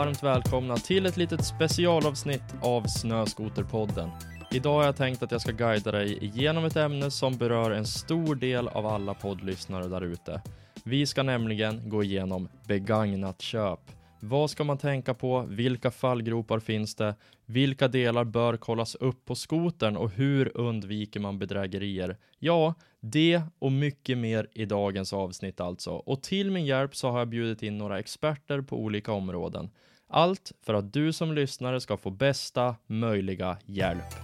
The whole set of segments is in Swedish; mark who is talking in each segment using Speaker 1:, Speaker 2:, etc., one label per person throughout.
Speaker 1: Varmt välkomna till ett litet specialavsnitt av Snöskoterpodden. Idag har jag tänkt att jag ska guida dig igenom ett ämne som berör en stor del av alla poddlyssnare där ute. Vi ska nämligen gå igenom begagnat köp. Vad ska man tänka på? Vilka fallgropar finns det? Vilka delar bör kollas upp på skotern och hur undviker man bedrägerier? Ja, det och mycket mer i dagens avsnitt alltså. Och till min hjälp så har jag bjudit in några experter på olika områden. Allt för att du som lyssnare ska få bästa möjliga hjälp.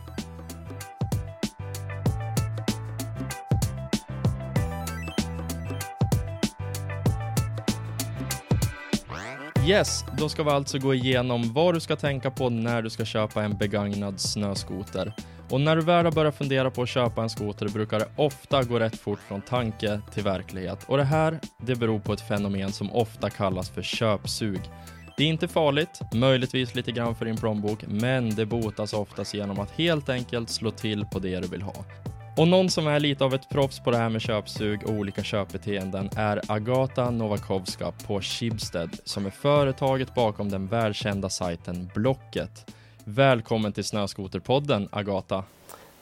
Speaker 1: Yes, då ska vi alltså gå igenom vad du ska tänka på när du ska köpa en begagnad snöskoter. Och när du väl har börjat fundera på att köpa en skoter brukar det ofta gå rätt fort från tanke till verklighet. Och det här, det beror på ett fenomen som ofta kallas för köpsug. Det är inte farligt, möjligtvis lite grann för din plånbok, men det botas oftast genom att helt enkelt slå till på det du vill ha. Och någon som är lite av ett proffs på det här med köpsug och olika köpbeteenden är Agata Novakovska på Schibsted som är företaget bakom den välkända sajten Blocket. Välkommen till Snöskoterpodden Agata.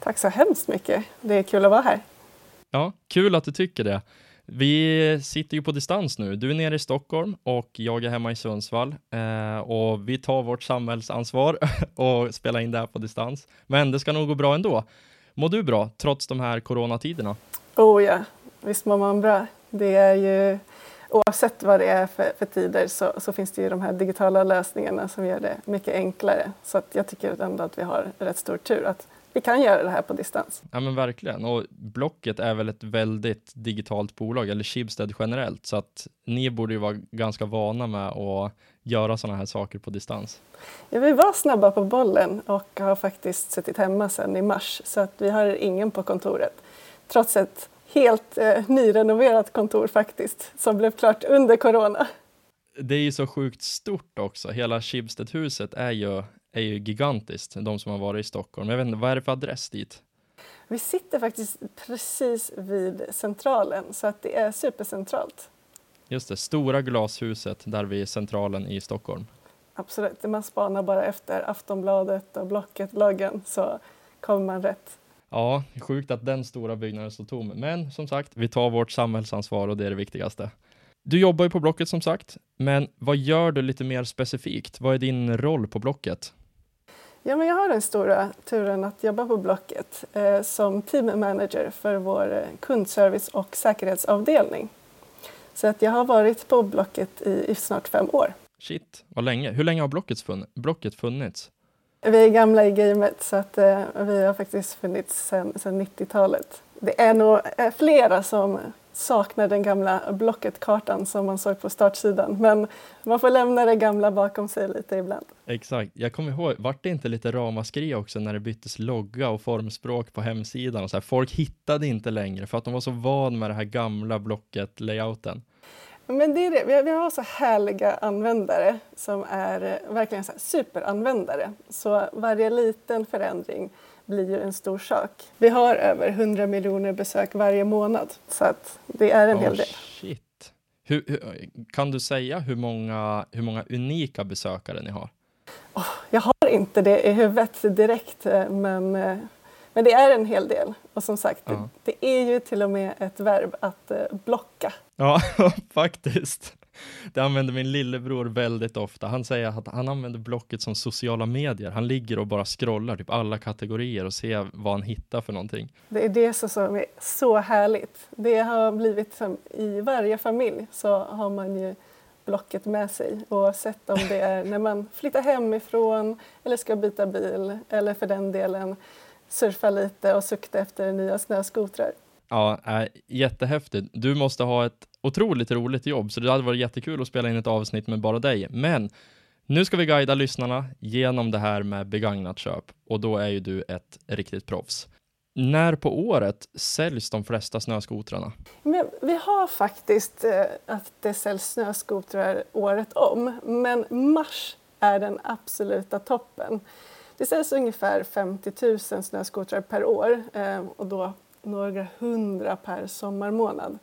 Speaker 2: Tack så hemskt mycket. Det är kul att vara här.
Speaker 1: Ja, kul att du tycker det. Vi sitter ju på distans nu. Du är nere i Stockholm och jag är hemma i Sundsvall eh, och vi tar vårt samhällsansvar och spelar in det här på distans. Men det ska nog gå bra ändå. Mår du bra trots de här coronatiderna?
Speaker 2: Oh ja, visst mår man bra. Det är ju oavsett vad det är för, för tider så, så, finns det ju de här digitala lösningarna som gör det mycket enklare. Så att jag tycker ändå att vi har rätt stor tur att vi kan göra det här på distans.
Speaker 1: Ja men verkligen och Blocket är väl ett väldigt digitalt bolag eller Schibsted generellt så att ni borde ju vara ganska vana med att göra sådana här saker på distans.
Speaker 2: Ja, vi var snabba på bollen och har faktiskt suttit hemma sedan i mars så att vi har ingen på kontoret. Trots ett helt eh, nyrenoverat kontor faktiskt som blev klart under corona.
Speaker 1: Det är ju så sjukt stort också. Hela Schibsted-huset är ju, är ju gigantiskt, de som har varit i Stockholm. Jag vet inte, vad är det för adress dit?
Speaker 2: Vi sitter faktiskt precis vid Centralen så att det är supercentralt.
Speaker 1: Just det, stora glashuset där vid Centralen i Stockholm.
Speaker 2: Absolut, man spanar bara efter Aftonbladet och Blocket-bloggen så kommer man rätt.
Speaker 1: Ja, sjukt att den stora byggnaden står tom. Men som sagt, vi tar vårt samhällsansvar och det är det viktigaste. Du jobbar ju på Blocket som sagt, men vad gör du lite mer specifikt? Vad är din roll på Blocket?
Speaker 2: Ja, men jag har den stora turen att jobba på Blocket eh, som team manager för vår eh, kundservice och säkerhetsavdelning. Så att jag har varit på Blocket i, i snart fem år.
Speaker 1: Shit, vad länge. Hur länge har Blocket, funn Blocket funnits?
Speaker 2: Vi är gamla i gamet så att eh, vi har faktiskt funnits sedan 90-talet. Det är nog eh, flera som saknar den gamla Blocket-kartan som man såg på startsidan. Men man får lämna det gamla bakom sig lite ibland.
Speaker 1: Exakt. Jag kommer ihåg, vart det inte lite ramaskri också när det byttes logga och formspråk på hemsidan? Och så här, folk hittade inte längre för att de var så van med det här gamla Blocket-layouten.
Speaker 2: Men det är det. Vi har så härliga användare som är eh, verkligen så superanvändare. Så varje liten förändring blir ju en stor sak. Vi har över 100 miljoner besök varje månad så att det är en oh, hel del.
Speaker 1: Shit. Hur, hur, kan du säga hur många, hur många unika besökare ni har?
Speaker 2: Oh, jag har inte det i huvudet direkt eh, men eh, men det är en hel del. Och som sagt, ja. det, det, är ju till och med ett verb att eh, blocka.
Speaker 1: Ja, faktiskt. Det använder min lillebror väldigt ofta. Han säger att han använder blocket som sociala medier. Han ligger och bara scrollar typ alla kategorier och ser vad han hittar för någonting.
Speaker 2: Det är det som är så härligt. Det har blivit som i varje familj så har man ju blocket med sig oavsett om det är när man flyttar hemifrån eller ska byta bil eller för den delen surfa lite och sukta efter nya snöskotrar.
Speaker 1: Ja, äh, jättehäftigt. Du måste ha ett otroligt roligt jobb, så det hade varit jättekul att spela in ett avsnitt med bara dig. Men nu ska vi guida lyssnarna genom det här med begagnat köp och då är ju du ett riktigt proffs. När på året säljs de flesta snöskotrarna?
Speaker 2: Men vi har faktiskt eh, att det säljs snöskotrar året om, men mars är den absoluta toppen. Det säljs ungefär 50 000 snöskotrar per år eh, och då några hundra per sommarmånad.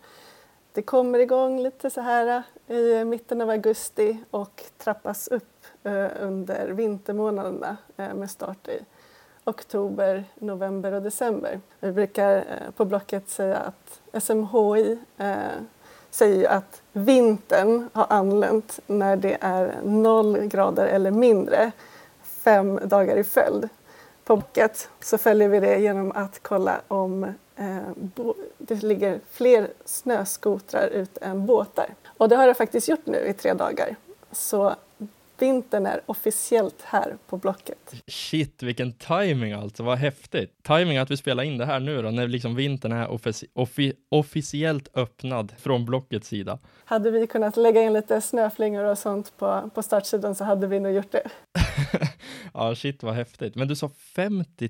Speaker 2: Det kommer igång lite så här eh, i mitten av augusti och trappas upp eh, under vintermånaderna eh, med start i oktober, november och december. Vi brukar på Blocket säga att SMHI säger att vintern har anlänt när det är noll grader eller mindre fem dagar i följd. På Blocket så följer vi det genom att kolla om eh, det ligger fler snöskotrar ute än båtar. Och det har det faktiskt gjort nu i tre dagar. Så vintern är officiellt här på Blocket.
Speaker 1: Shit, vilken timing alltså, vad häftigt. Timing att vi spelar in det här nu då, när liksom vintern är offici offi officiellt öppnad från Blockets sida.
Speaker 2: Hade vi kunnat lägga in lite snöflingor och sånt på, på startsidan så hade vi nog gjort det.
Speaker 1: ja, shit vad häftigt. Men du sa 50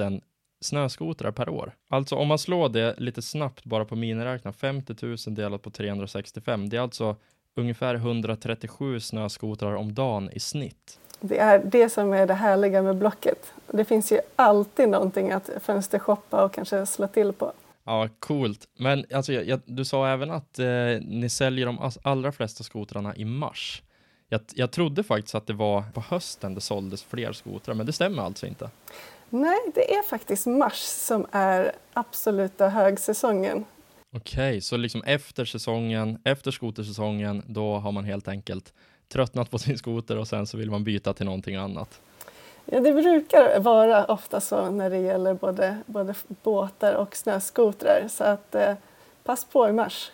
Speaker 1: 000 snöskotrar per år. Alltså om man slår det lite snabbt bara på miniräknaren, 50 000 delat på 365, det är alltså ungefär 137 snöskotrar om dagen i snitt.
Speaker 2: Det är det som är det härliga med Blocket. Det finns ju alltid någonting att fönstershoppa och kanske slå till på.
Speaker 1: Ja, coolt. Men alltså, jag, du sa även att eh, ni säljer de allra flesta skotrarna i mars. Jag, jag trodde faktiskt att det var på hösten det såldes fler skotrar, men det stämmer alltså inte?
Speaker 2: Nej, det är faktiskt mars som är absoluta högsäsongen.
Speaker 1: Okej, okay, så liksom efter säsongen, efter skotersäsongen, då har man helt enkelt tröttnat på sin skoter och sen så vill man byta till någonting annat?
Speaker 2: Ja, det brukar vara ofta så när det gäller både, både båtar och snöskotrar. Så att eh, pass på i mars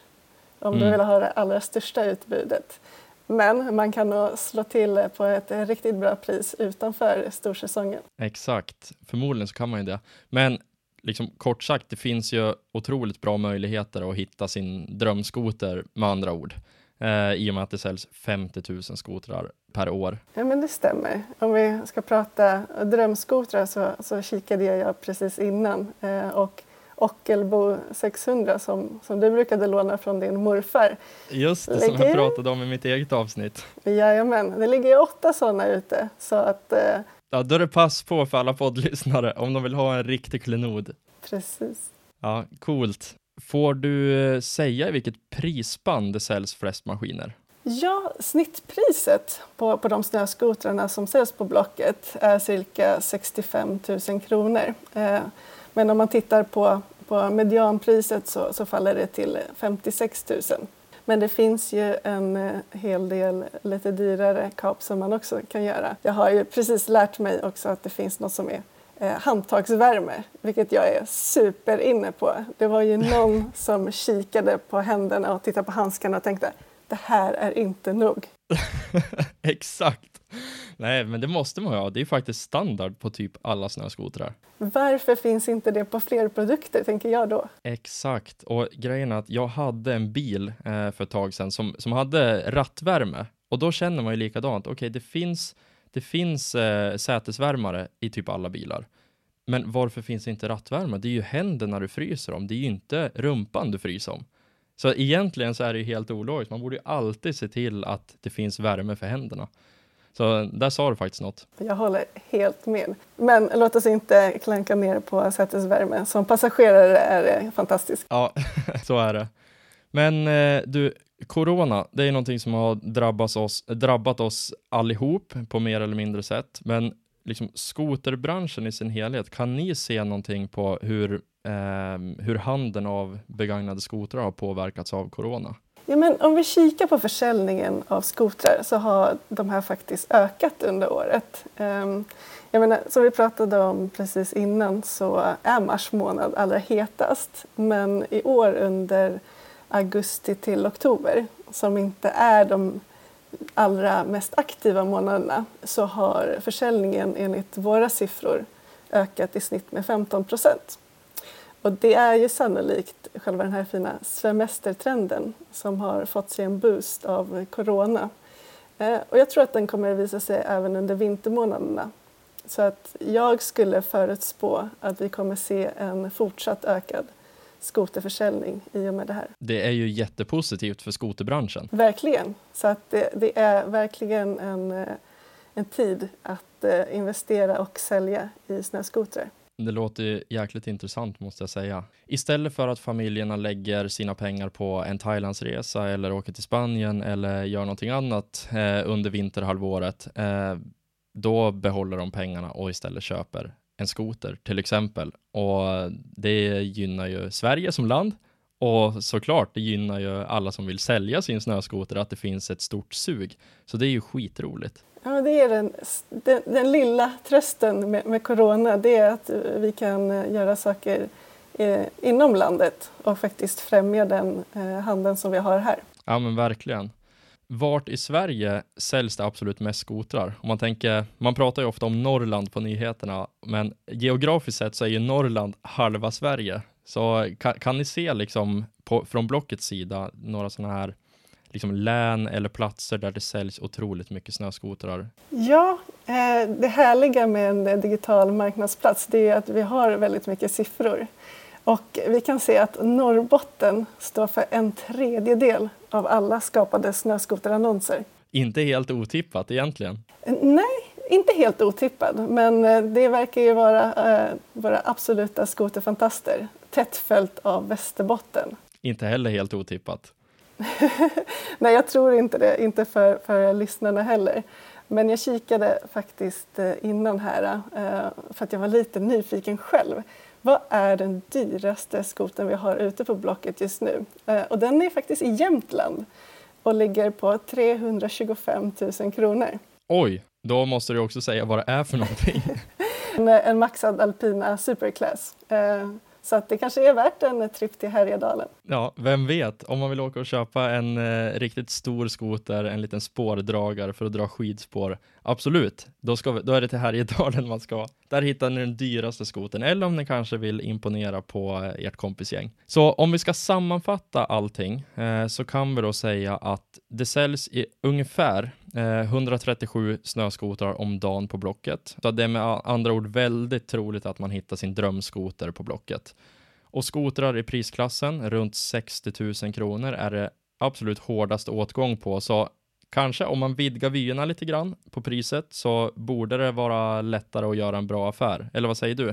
Speaker 2: om mm. du vill ha det allra största utbudet. Men man kan nog slå till på ett riktigt bra pris utanför storsäsongen.
Speaker 1: Exakt, förmodligen så kan man ju det. Men liksom kort sagt, det finns ju otroligt bra möjligheter att hitta sin drömskoter med andra ord. Eh, I och med att det säljs 50 000 skotrar per år.
Speaker 2: Ja men det stämmer. Om vi ska prata drömskotrar så, så kikade jag precis innan eh, och Ockelbo 600 som, som du brukade låna från din morfar.
Speaker 1: Just det, ligger... som jag pratade om i mitt eget avsnitt.
Speaker 2: Jajamän, det ligger åtta sådana ute. Så att, eh...
Speaker 1: Ja, då är det pass på för alla poddlyssnare om de vill ha en riktig klenod.
Speaker 2: Precis.
Speaker 1: Ja, coolt. Får du eh, säga i vilket prisband det säljs flest maskiner?
Speaker 2: Ja, snittpriset på, på de snöskotrarna som säljs på Blocket är cirka 65 000 kronor. Eh, men om man tittar på, på medianpriset så, så faller det till 56 000. Men det finns ju en eh, hel del lite dyrare kap som man också kan göra. Jag har ju precis lärt mig också att det finns något som är eh, handtagsvärme, vilket jag är super inne på. Det var ju någon som kikade på händerna och tittade på handskarna och tänkte det här är inte nog.
Speaker 1: Exakt. Nej, men det måste man ha. Det är faktiskt standard på typ alla snöskotrar.
Speaker 2: Varför finns inte det på fler produkter, tänker jag då?
Speaker 1: Exakt, och grejen är att jag hade en bil eh, för ett tag sedan som, som hade rattvärme och då känner man ju likadant. Okej, okay, det finns, det finns eh, sätesvärmare i typ alla bilar. Men varför finns inte rattvärme? Det är ju händerna du fryser om, det är ju inte rumpan du fryser om. Så egentligen så är det ju helt ologiskt. Man borde ju alltid se till att det finns värme för händerna. Så där sa du faktiskt något.
Speaker 2: Jag håller helt med. Men låt oss inte klanka ner på sätesvärme. Som passagerare är det fantastiskt.
Speaker 1: Ja, så är det. Men eh, du, corona, det är någonting som har drabbat oss, drabbat oss allihop på mer eller mindre sätt. Men liksom skoterbranschen i sin helhet, kan ni se någonting på hur, eh, hur handeln av begagnade skotrar har påverkats av corona?
Speaker 2: Ja, men om vi kikar på försäljningen av skotrar så har de här faktiskt ökat under året. Ehm, jag menar, som vi pratade om precis innan så är mars månad allra hetast. Men i år under augusti till oktober, som inte är de allra mest aktiva månaderna, så har försäljningen enligt våra siffror ökat i snitt med 15 procent. Och det är ju sannolikt själva den här fina semestertrenden som har fått sig en boost av corona. Eh, och jag tror att den kommer att visa sig även under vintermånaderna. Så att jag skulle förutspå att vi kommer se en fortsatt ökad skoterförsäljning i och med det här.
Speaker 1: Det är ju jättepositivt för skoterbranschen.
Speaker 2: Verkligen. Så att det, det är verkligen en, eh, en tid att eh, investera och sälja i snöskotrar.
Speaker 1: Det låter jäkligt intressant måste jag säga. Istället för att familjerna lägger sina pengar på en Thailandsresa eller åker till Spanien eller gör någonting annat eh, under vinterhalvåret, eh, då behåller de pengarna och istället köper en skoter till exempel. Och det gynnar ju Sverige som land och såklart, det gynnar ju alla som vill sälja sin snöskoter att det finns ett stort sug. Så det är ju skitroligt.
Speaker 2: Ja, det är den, den, den lilla trösten med, med, corona, det är att vi kan eh, göra saker eh, inom landet och faktiskt främja den eh, handeln som vi har här.
Speaker 1: Ja, men verkligen. Vart i Sverige säljs det absolut mest skotrar? Om man tänker, man pratar ju ofta om Norrland på nyheterna, men geografiskt sett så är ju Norrland halva Sverige. Så kan, kan ni se liksom på, från Blockets sida några sådana här liksom län eller platser där det säljs otroligt mycket snöskotrar?
Speaker 2: Ja, eh, det härliga med en digital marknadsplats det är att vi har väldigt mycket siffror. Och vi kan se att Norrbotten står för en tredjedel av alla skapade snöskoterannonser.
Speaker 1: Inte helt otippat egentligen?
Speaker 2: Nej, inte helt otippad, men eh, det verkar ju vara eh, våra absoluta skoterfantaster, tätt följt av Västerbotten.
Speaker 1: Inte heller helt otippat.
Speaker 2: Nej, jag tror inte det, inte för, för lyssnarna heller. Men jag kikade faktiskt eh, innan här för att jag var lite nyfiken själv. Vad är den dyraste skoten vi har ute på Blocket just nu? Och den är faktiskt i Jämtland och ligger på 325 000 kronor.
Speaker 1: Oj, då måste du också säga vad det är för någonting.
Speaker 2: en, en maxad alpina superclass. Så att det kanske är värt en tripp till Härjedalen.
Speaker 1: Ja, vem vet? Om man vill åka och köpa en eh, riktigt stor skoter, en liten spårdragare för att dra skidspår. Absolut, då, ska vi, då är det till Härjedalen man ska. Där hittar ni den dyraste skoten, eller om ni kanske vill imponera på eh, ert kompisgäng. Så om vi ska sammanfatta allting eh, så kan vi då säga att det säljs i ungefär Eh, 137 snöskotrar om dagen på Blocket. Så det är med andra ord väldigt troligt att man hittar sin drömskoter på Blocket. Och skotrar i prisklassen runt 60 000 kronor är det absolut hårdast åtgång på, så kanske om man vidgar vyerna lite grann på priset så borde det vara lättare att göra en bra affär. Eller vad säger du?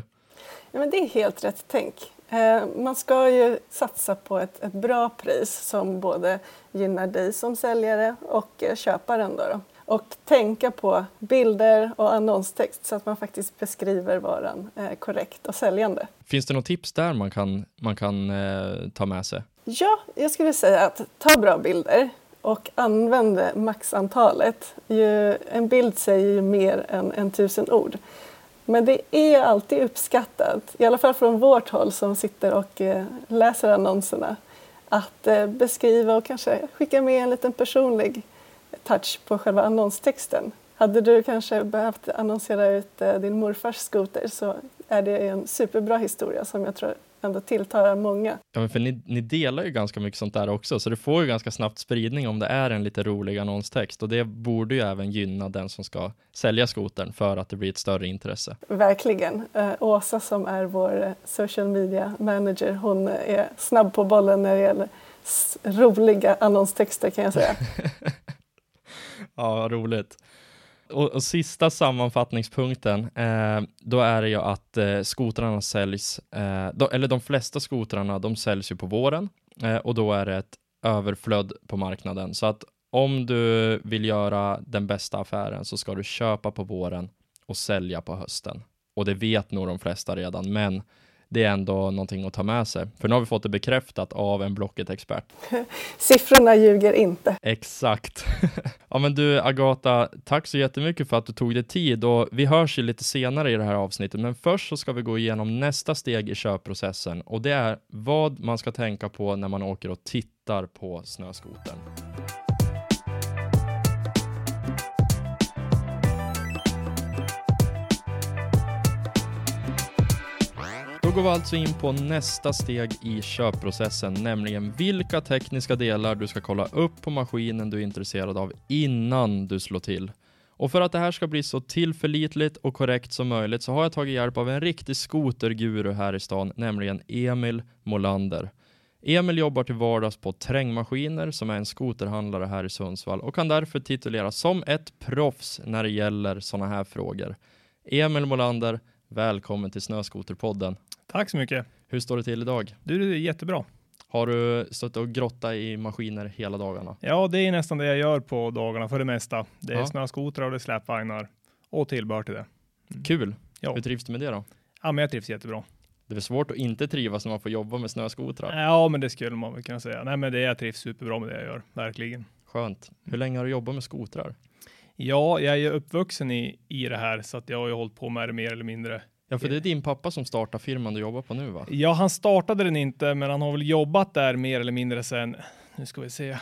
Speaker 2: Ja, men det är helt rätt tänk. Eh, man ska ju satsa på ett, ett bra pris som både gynnar dig som säljare och eh, köparen. Då, då och tänka på bilder och annonstext så att man faktiskt beskriver varan eh, korrekt och säljande.
Speaker 1: Finns det något tips där man kan, man kan eh, ta med sig?
Speaker 2: Ja, jag skulle säga att ta bra bilder och använd maxantalet. Ju, en bild säger ju mer än, än tusen ord. Men det är alltid uppskattat, i alla fall från vårt håll som sitter och eh, läser annonserna, att eh, beskriva och kanske skicka med en liten personlig touch på själva annonstexten. Hade du kanske behövt annonsera ut eh, din morfars skoter så är det en superbra historia som jag tror ändå tilltalar många.
Speaker 1: Ja, men för ni, ni, delar ju ganska mycket sånt där också, så det får ju ganska snabbt spridning om det är en lite rolig annonstext och det borde ju även gynna den som ska sälja skotern för att det blir ett större intresse.
Speaker 2: Verkligen. Eh, Åsa som är vår eh, social media manager, hon är snabb på bollen när det gäller roliga annonstexter kan jag säga.
Speaker 1: ja, roligt. Och, och, sista sammanfattningspunkten, eh, då är det ju att eh, skotrarna säljs, eh, då, eller de flesta skotrarna, de säljs ju på våren eh, och då är det ett överflöd på marknaden. Så att om du vill göra den bästa affären så ska du köpa på våren och sälja på hösten. Och det vet nog de flesta redan, men det är ändå någonting att ta med sig. För nu har vi fått det bekräftat av en Blocket-expert.
Speaker 2: Siffrorna ljuger inte.
Speaker 1: Exakt. ja men du Agata, tack så jättemycket för att du tog dig tid och vi hörs ju lite senare i det här avsnittet. Men först så ska vi gå igenom nästa steg i köpprocessen och det är vad man ska tänka på när man åker och tittar på snöskoten. Då går vi alltså in på nästa steg i köpprocessen, nämligen vilka tekniska delar du ska kolla upp på maskinen du är intresserad av innan du slår till. Och för att det här ska bli så tillförlitligt och korrekt som möjligt så har jag tagit hjälp av en riktig skoterguru här i stan, nämligen Emil Molander. Emil jobbar till vardags på Trängmaskiner som är en skoterhandlare här i Sundsvall och kan därför tituleras som ett proffs när det gäller sådana här frågor. Emil Molander, Välkommen till Snöskoterpodden.
Speaker 3: Tack så mycket.
Speaker 1: Hur står det till idag?
Speaker 3: Du, det är jättebra.
Speaker 1: Har du stått och grottat i maskiner hela dagarna?
Speaker 3: Ja, det är nästan det jag gör på dagarna för det mesta. Det är
Speaker 1: Ja.
Speaker 3: snöskotrar och det är släpvagnar och tillbehör till det.
Speaker 1: Kul!
Speaker 3: Ja.
Speaker 1: Hur trivs du med det då?
Speaker 3: Ja, men jag trivs jättebra.
Speaker 1: Det är svårt att inte trivas när man får jobba med snöskotrar.
Speaker 3: Ja, men det skulle man väl kunna säga. Nej, men det jag trivs superbra med det jag gör, verkligen.
Speaker 1: Skönt. Hur länge har du jobbat med skotrar?
Speaker 3: Ja, jag är uppvuxen i, i det här så att jag har ju hållit på med det mer eller mindre.
Speaker 1: Ja, för det är din pappa som startar firman du jobbar på nu va?
Speaker 3: Ja, han startade den inte, men han har väl jobbat där mer eller mindre sen, nu ska vi se, eh,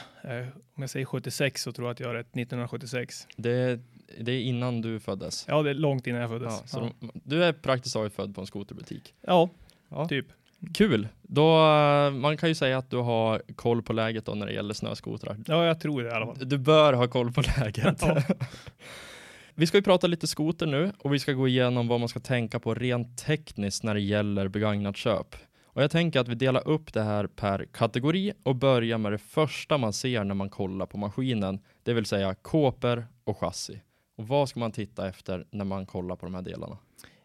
Speaker 3: om jag säger 76 så tror jag att jag har rätt, 1976.
Speaker 1: Det, det är innan du föddes.
Speaker 3: Ja, det är långt innan jag föddes.
Speaker 1: Ja, så
Speaker 3: Ja,
Speaker 1: de, du är praktiskt taget född på en skoterbutik.
Speaker 3: ja
Speaker 1: Ja.
Speaker 3: typ.
Speaker 1: Kul! Då, man kan ju säga att du har koll på läget då när det gäller snöskotrar.
Speaker 3: Ja, jag tror det i alla fall.
Speaker 1: Du bör ha koll på läget.
Speaker 3: Ja.
Speaker 1: vi ska ju prata lite skoter nu och vi ska gå igenom vad man ska tänka på rent tekniskt när det gäller begagnat köp. Och jag tänker att vi delar upp det här per kategori och börjar med det första man ser när man kollar på maskinen, det vill säga kåpor och chassi. Och vad ska man titta efter när man kollar på de här delarna?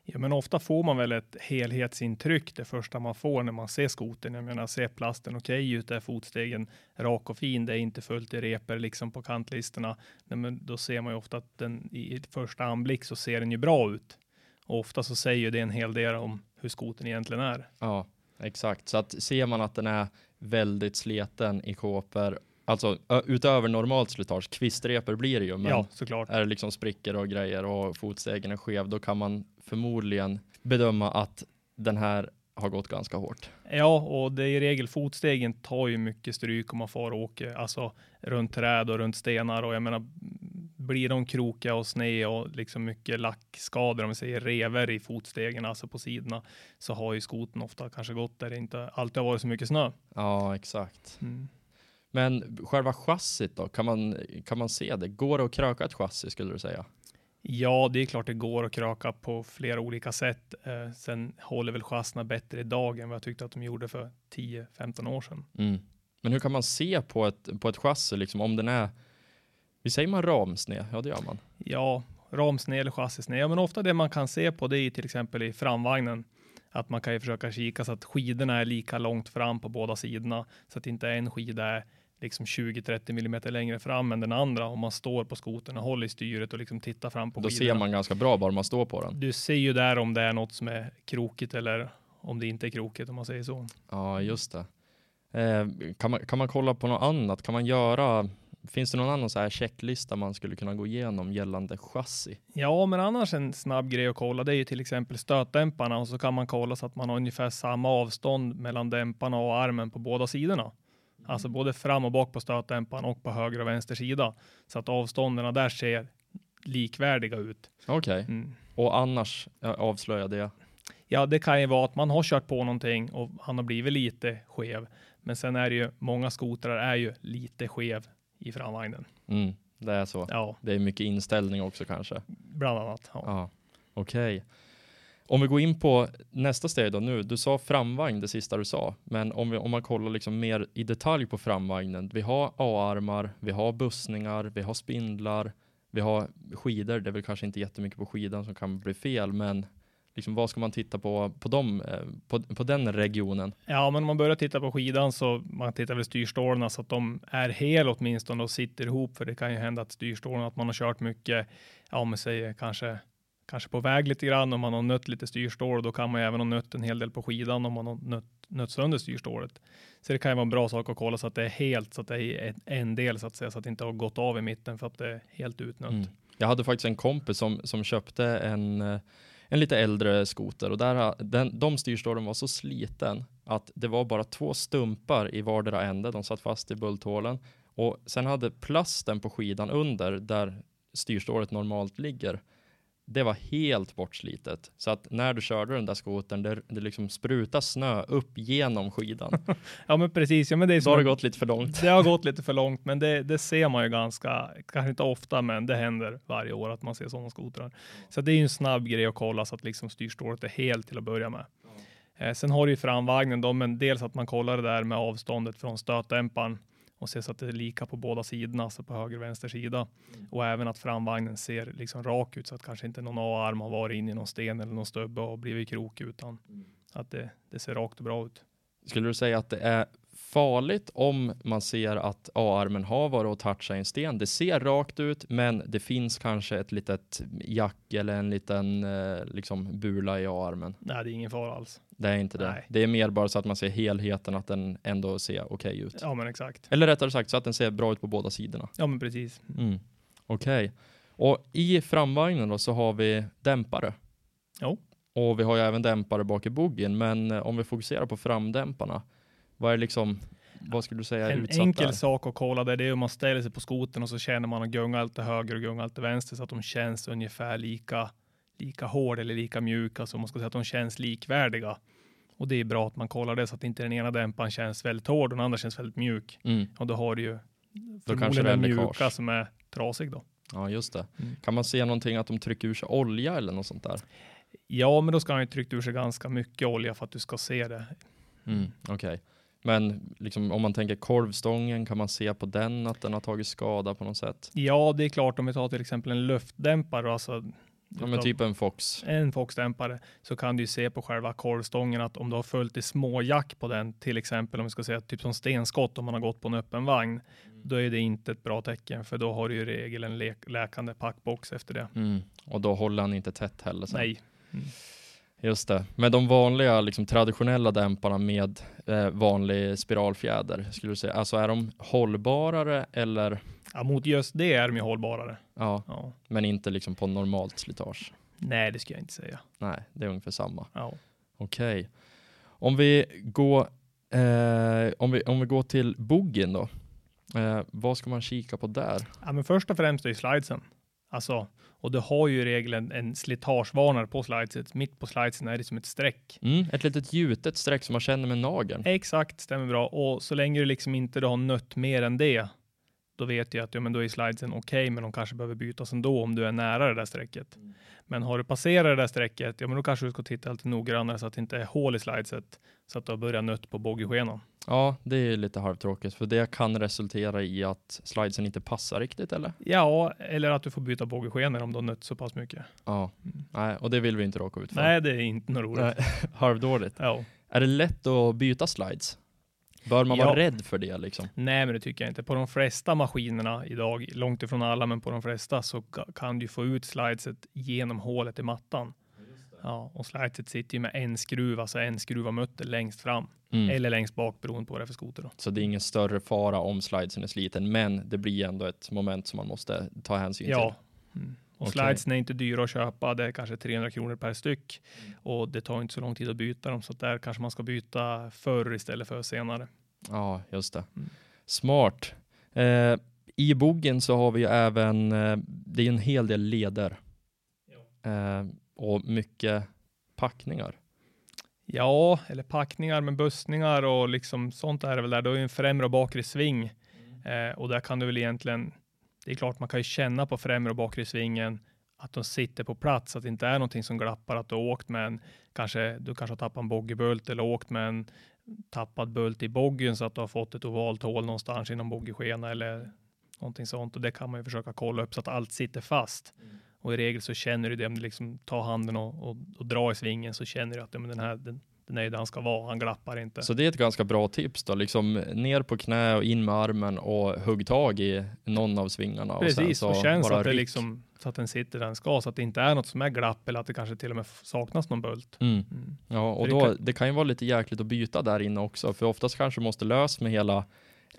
Speaker 3: Ja, men ofta får man väl ett helhetsintryck det första man får när man ser skotern. Jag menar, ser plasten okej ut, är fotstegen rak och fin, det är inte fullt i reper liksom på kantlisterna. Nej, men då ser man ju ofta att den i första anblick så ser den ju bra ut. Och ofta så säger ju det en hel del om hur skotern egentligen är.
Speaker 1: Ja, exakt. Så att ser man att den är väldigt sleten i kåpor, alltså utöver normalt slitage, kvistreper blir det ju, men
Speaker 3: ja, såklart.
Speaker 1: är det liksom sprickor och grejer och fotstegen är skev, då kan man förmodligen bedöma att den här har gått ganska hårt.
Speaker 3: Ja, och det är i regel fotstegen tar ju mycket stryk om man far och åker, alltså runt träd och runt stenar och jag menar, blir de krokiga och sned och liksom mycket lackskador, om vi säger rever i fotstegen, alltså på sidorna, så har ju skoten ofta kanske gått där det inte alltid har varit så mycket snö.
Speaker 1: Ja, exakt.
Speaker 3: Mm.
Speaker 1: Men själva chassit då, kan man, kan man se det? Går det att kröka ett chassi skulle du säga?
Speaker 3: Ja, det är klart det går att kraka på flera olika sätt. Eh, sen håller väl chassina bättre idag än vad jag tyckte att de gjorde för 10-15 år sedan.
Speaker 1: Mm. Men hur kan man se på ett, på ett chassi, liksom, om den är, vi säger man ramsned? Ja, det gör man.
Speaker 3: Ja, ramsned eller chassisned. Ja, men ofta det man kan se på det är till exempel i framvagnen. Att man kan ju försöka kika så att skidorna är lika långt fram på båda sidorna. Så att inte en skida är liksom 20-30 millimeter längre fram än den andra. Om man står på skotern och håller i styret och liksom tittar fram på
Speaker 1: Då
Speaker 3: skidorna.
Speaker 1: ser man ganska bra bara man står på den.
Speaker 3: Du ser ju där om det är något som är krokigt eller om det inte är krokigt om man säger så.
Speaker 1: Ja, just det. Eh, kan, man, kan man kolla på något annat? Kan man göra, finns det någon annan så här checklista man skulle kunna gå igenom gällande chassi?
Speaker 3: Ja, men annars en snabb grej att kolla, det är ju till exempel stötdämparna och så kan man kolla så att man har ungefär samma avstånd mellan dämparna och armen på båda sidorna. Alltså både fram och bak på stötdämparen och på höger och vänster sida. Så att avstånden där ser likvärdiga ut.
Speaker 1: Okej,
Speaker 3: Mm.
Speaker 1: och annars ja, avslöja det.
Speaker 3: Ja, det kan ju vara att man har kört på någonting och han har blivit lite skev. Men sen är det ju, många skotrar är ju lite skev i framvagnen.
Speaker 1: Mm, det är så.
Speaker 3: Ja,
Speaker 1: Det är mycket inställning också kanske.
Speaker 3: bland annat. Ja.
Speaker 1: Ja, okej. Om vi går in på nästa steg då nu. Du sa framvagn det sista du sa, men om, vi, om man kollar liksom mer i detalj på framvagnen. Vi har A-armar, vi har bussningar, vi har spindlar, vi har skidor. Det är väl kanske inte jättemycket på skidan som kan bli fel, men liksom vad ska man titta på på, dem, eh, på, på den regionen?
Speaker 3: Ja, men om man börjar titta på skidan så man tittar väl styrstålarna så att de är hel åtminstone och sitter ihop. För det kan ju hända att styrstålarna, att man har kört mycket, ja, om man säger kanske, kanske på väg lite grann om man har nött lite styrstål. Då kan man ju även ha nött en hel del på skidan om man har nött, nött sönder styrstålet. Så det kan ju vara en bra sak att kolla så att det är helt, så att det är en- del så att säga, så att det inte har gått av i mitten för att det är helt utnött.
Speaker 1: Mm. Jag hade faktiskt en kompis som, som köpte en, eh, en lite äldre skoter och där, eh, den, de styrstålen var så sliten att det var bara två stumpar i vardera ände. De satt fast i bulthålen och sen hade plasten på skidan under där styrstålet normalt ligger. Det var helt bortslitet så att när du körde den där skotern, det, det liksom spruta snö upp genom skidan.
Speaker 3: Ja, men precis. Ja, men det är
Speaker 1: Då har det gått lite för långt.
Speaker 3: Det har gått lite för långt, men det, det ser man ju ganska, kanske inte ofta, men det händer varje år att man ser sådana skotrar. Så det är ju en snabb grej att kolla så att liksom styrstålet är helt till att börja med. Eh, sen har du ju framvagnen då, men dels att man kollar det där med avståndet från stötdämparen och se så att det är lika på båda sidorna, alltså på höger och vänster sida. Och även att framvagnen ser liksom rak ut så att kanske inte någon A-arm har varit in i någon sten eller någon stubbe och blivit krok utan att det, det ser rakt och bra ut.
Speaker 1: Skulle du säga att det är farligt om man ser att A-armen har varit och touchat en sten? Det ser rakt ut, men det finns kanske ett litet jack eller en liten eh, liksom bula i A-armen.
Speaker 3: Nej, det är ingen fara alls.
Speaker 1: Det är inte det.
Speaker 3: Nej.
Speaker 1: Det är mer bara så att man ser helheten, att den ändå ser okej ut.
Speaker 3: Ja, men exakt.
Speaker 1: Eller rättare sagt så att den ser bra ut på båda sidorna.
Speaker 3: Ja, men precis.
Speaker 1: Mm. Okej. Och i framvagnen då så har vi dämpare.
Speaker 3: Jo.
Speaker 1: Och vi har ju även dämpare bak i boggien, men eh, om vi fokuserar på framdämparna, vad är liksom, vad skulle du säga
Speaker 3: En enkel
Speaker 1: där?
Speaker 3: sak att kolla det, det är om man ställer sig på skoten och så känner man att gunga lite höger och gunga lite vänster så att de känns ungefär lika, lika hård eller lika mjuka. Alltså man ska säga att de känns likvärdiga. Och det är bra att man kollar det så att inte den ena dämparen känns väldigt hård och den andra känns väldigt mjuk.
Speaker 1: Mm.
Speaker 3: Och då har du ju förmodligen den
Speaker 1: läckage.
Speaker 3: mjuka som är trasig då.
Speaker 1: Ja, just det.
Speaker 3: Mm.
Speaker 1: Kan man se någonting att de trycker ur sig olja eller något sånt där?
Speaker 3: Ja, men då ska han ju tryckt ur sig ganska mycket olja för att du ska se det.
Speaker 1: Mm. Okej. Men liksom, om man tänker korvstången, kan man se på den att den har tagit skada på något sätt?
Speaker 3: Ja, det är klart om vi tar till exempel en luftdämpare, alltså
Speaker 1: Ja, men typ en Fox.
Speaker 3: en Fox-dämpare så kan du ju se på själva korvstången att om du har följt i små jack på den, till exempel om vi ska säga typ som stenskott om man har gått på en öppen vagn, då är det inte ett bra tecken för då har du ju i regel en läkande packbox efter det.
Speaker 1: Mm. Och då håller han inte tätt heller sen.
Speaker 3: Nej,
Speaker 1: Just det. Med de vanliga, liksom, traditionella dämparna med eh, vanlig spiralfjäder, skulle du säga, alltså är de hållbarare eller,
Speaker 3: ja, mot just det är de ju hållbarare.
Speaker 1: ja,
Speaker 3: Ja.
Speaker 1: men inte liksom på normalt slitage?
Speaker 3: Nej, det ska jag inte säga.
Speaker 1: Nej, det är ungefär samma.
Speaker 3: Ja.
Speaker 1: Okej. Om vi går, eh, om vi, om vi går till boggien då. Eh, vad ska man kika på där?
Speaker 3: Ja, men först och främst är ju slidesen. Alltså, och du har ju i regel en, en slitagevarnare på slideset. Mitt på slidesen är det som ett streck.
Speaker 1: Mm, ett litet gjutet streck som man känner med nageln.
Speaker 3: Exakt, stämmer bra. Och så länge du liksom inte då har nött mer än det, då vet jag att ja, men då är slidesen okej, men de kanske behöver bytas ändå om du är nära det där strecket. Men har du passerat det där strecket, ja, men då kanske du ska titta lite noggrannare så att det inte är hål i slideset, så att du har börjat nött på boggiskenan.
Speaker 1: Ja, det är lite halvtråkigt för det kan resultera i att slidesen inte passar riktigt eller?
Speaker 3: Ja, eller att du får byta boggiskenor om du har nött så pass mycket.
Speaker 1: Ja, nej, och det vill vi inte råka ut för.
Speaker 3: Nej, det är inte något roligt.
Speaker 1: Halvdåligt.
Speaker 3: Ja.
Speaker 1: Är det lätt att byta slides? Bör man
Speaker 3: Ja.
Speaker 1: vara rädd för det liksom?
Speaker 3: Nej, men det tycker jag inte. På de flesta maskinerna idag, långt ifrån alla, men på de flesta så ka- kan du få ut slideset genom hålet i mattan. Ja, och slideset sitter ju med en skruv, alltså en skruv av mutter längst fram
Speaker 1: Mm.
Speaker 3: eller längst bak beroende på vad det är för skoter. Då.
Speaker 1: Så det är ingen större fara om slidesen är sliten, men det blir ändå ett moment som man måste ta hänsyn
Speaker 3: Ja.
Speaker 1: till.
Speaker 3: Mm. Och
Speaker 1: Okej.
Speaker 3: slidesen är inte dyra att köpa. Det är kanske 300 kronor per styck och det tar inte så lång tid att byta dem. Så där kanske man ska byta förr istället för senare.
Speaker 1: Ja, just det.
Speaker 3: Mm.
Speaker 1: Smart. Eh, I bogen så har vi ju även, eh, det är en hel del leder. Eh, och mycket packningar.
Speaker 3: Ja, eller packningar med bussningar och liksom sånt är det väl där. Då är ju en främre och bakre sving eh, och där kan du väl egentligen. Det är klart man kan ju känna på främre och bakre svingen att de sitter på plats, att det inte är någonting som glappar, att du har åkt med en, kanske du kanske har tappat en boggiebult eller åkt med en tappad bult i boggen så att du har fått ett ovalt hål någonstans inom boggieskena eller någonting sånt och det kan man ju försöka kolla upp så att allt sitter fast. Och i regel så känner du det om du liksom tar handen och, och, och drar i svingen så känner du att ja, men den här den, den är där han ska vara, han glappar inte.
Speaker 1: Så det är ett ganska bra tips då, liksom ner på knä och in med armen och hugg tag i någon av svingarna.
Speaker 3: Precis,
Speaker 1: och,
Speaker 3: och känns att det
Speaker 1: ryck.
Speaker 3: liksom så att den sitter där den ska, så att det inte är något som är glapp eller att det kanske till och med saknas någon bult.
Speaker 1: Mm.
Speaker 3: Mm.
Speaker 1: Ja, och då, det kan ju vara lite jäkligt att byta där inne också, för oftast kanske måste lös med hela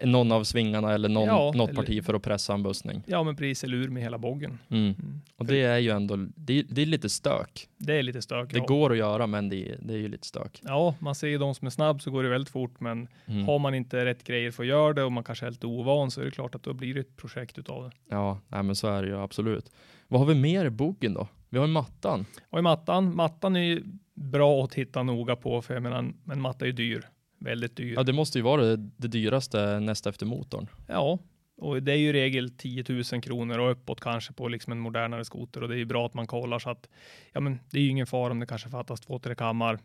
Speaker 1: någon av svingarna eller någon,
Speaker 3: Ja,
Speaker 1: något
Speaker 3: eller-
Speaker 1: parti för att pressa en bussning.
Speaker 3: Ja, men precis, eller ur med hela boggen.
Speaker 1: Mm.
Speaker 3: Mm.
Speaker 1: Och det är ju ändå, det är, det är lite stök.
Speaker 3: Det är lite stök.
Speaker 1: Det
Speaker 3: ja.
Speaker 1: går att göra, men det, är- det är ju lite stök.
Speaker 3: Ja, man ser ju de som är snabb så går det väldigt fort, men
Speaker 1: Mm.
Speaker 3: har man inte rätt grejer för att göra det och man kanske är lite ovan så är det klart att då blir det ett projekt utav det.
Speaker 1: Ja, nej, men så är det ju absolut. Vad har vi mer i boken då? Vi har ju mattan.
Speaker 3: Och i mattan, mattan är ju bra att titta noga på, för jag menar, en matta är ju dyr. Väldigt dyr.
Speaker 1: Ja, det måste ju vara det, det dyraste näst efter motorn.
Speaker 3: Ja, och det är ju i regel 10 000 kronor och uppåt kanske på liksom en modernare skoter och det är ju bra att man kollar så att ja, men det är ju ingen fara om det kanske fattas två, tre kammar.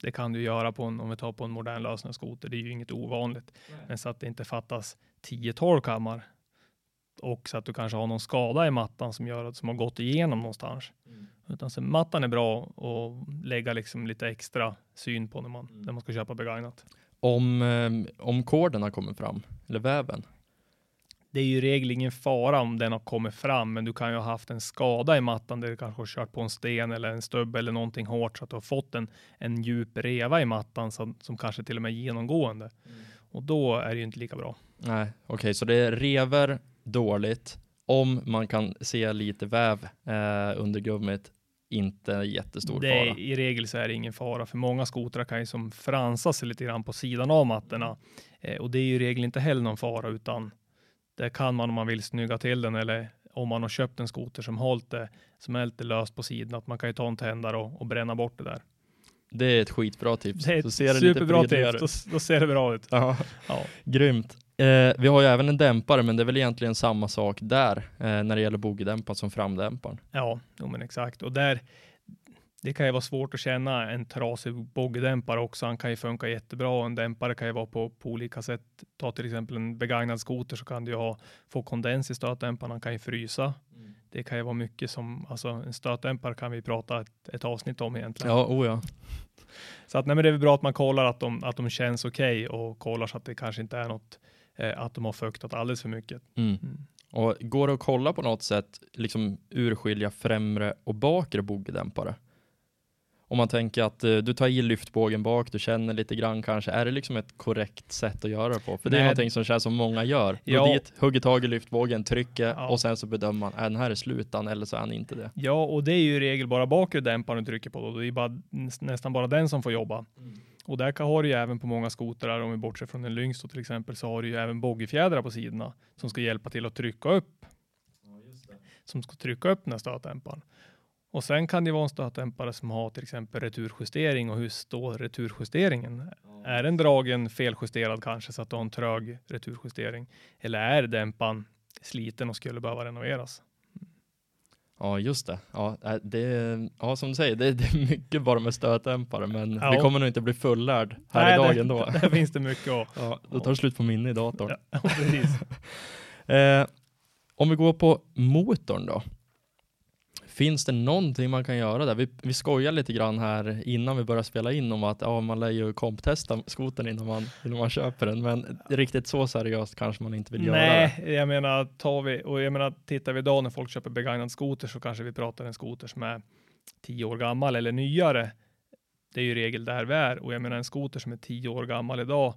Speaker 3: Det kan du göra på en, om vi tar på en modern lösnöskoter. Det är ju inget ovanligt. Men så att det inte fattas 10-12 kammar och så att du kanske har någon skada i mattan som gör att som har gått igenom någonstans. Mm. Utan så mattan är bra att lägga liksom lite extra syn på när man, mm. när man ska köpa begagnat.
Speaker 1: Om, eh, om koden har kommit fram, eller väven?
Speaker 3: Det är ju i regel ingen fara om den har kommit fram, men du kan ju ha haft en skada i mattan där du kanske har kört på en sten eller en stubb eller någonting hårt så att du har fått en, en djup reva i mattan som, som kanske till och med är genomgående. Mm. Och då är det ju inte lika bra.
Speaker 1: Nej, okej, okay, så det är rever dåligt. Om man kan se lite väv eh, under gummit, inte jättestor
Speaker 3: det,
Speaker 1: fara.
Speaker 3: I regel så är det ingen fara, för många skotrar kan ju som fransa sig lite grann på sidan av mattorna. Eh, och det är ju i regel inte heller någon fara, utan det kan man om man vill snygga till den eller om man har köpt en skoter som hållit det, som är lite löst på sidan, att man kan ju ta en tändare och, och bränna bort det där.
Speaker 1: Det är ett skitbra tips.
Speaker 3: Det är ett superbra tips, då, då, ser det bra ut.
Speaker 1: Ja. ja. Grymt. Eh, vi har ju även en dämpare, men det är väl egentligen samma sak där eh, när det gäller bogdämparen som framdämparen.
Speaker 3: Ja, jo, men exakt. Och där, det kan ju vara svårt att känna en trasig bogdämpare också. Han kan ju funka jättebra och en dämpare kan ju vara på, på olika sätt. Ta till exempel en begagnad skoter så kan du ha, få kondens i stötdämparen. Han kan ju frysa. Mm. Det kan ju vara mycket som, alltså en stötdämpare kan vi prata ett, ett avsnitt om egentligen.
Speaker 1: Ja, oh ja.
Speaker 3: Så att nej, men det är väl bra att man kollar att de, att de känns okej okay och kollar så att det kanske inte är något att de har fuktat alldeles för mycket.
Speaker 1: Mm. Mm. Och går det att kolla på något sätt, liksom urskilja främre och bakre bogdämpare? Om man tänker att uh, du tar i lyftbågen bak, du känner lite grann kanske, är det liksom ett korrekt sätt att göra det på? För Nej. det är någonting som känns som många gör. Ja. Går dit, hugger tag i lyftbågen, trycker ja. och sen så bedömer man, är den här slutan eller så är han inte det.
Speaker 3: Ja, och det är ju i regel bara bakre dämparen du trycker på då. Det är bara, nästan bara den som får jobba. Mm. Och där har du ju även på många skotrar, om vi bortser från en Lynx till exempel, så har du ju även boggifjädrar på sidorna som ska hjälpa till att trycka upp. Ja, som ska trycka upp den här stötdämparen. Och sen kan det vara en stötdämpare som har till exempel returjustering och hur står returjusteringen? Ja. Är den dragen feljusterad kanske så att du har en trög returjustering? Eller är dämparen sliten och skulle behöva renoveras?
Speaker 1: Ja, just det. Ja, äh, det ja, som du säger, det, det är mycket bara med stötdämpare, men ja. vi kommer nog inte bli fullärd här Nej, idag det, ändå.
Speaker 3: Där finns det mycket att...
Speaker 1: Ja, då tar det slut på minne i datorn. Ja, precis. eh, om vi går på motorn då. Finns det någonting man kan göra där? Vi, vi skojar lite grann här innan vi börjar spela in om att ja, man lär ju komptesta skoten innan man, innan man köper den, men riktigt så seriöst kanske man inte vill
Speaker 3: göra
Speaker 1: Nej,
Speaker 3: jag menar, tar vi, och jag menar, tittar vi idag när folk köper begagnad skoter så kanske vi pratar en skoter som är tio år gammal eller nyare. Det är ju regel där vi är och jag menar en skoter som är tio år gammal idag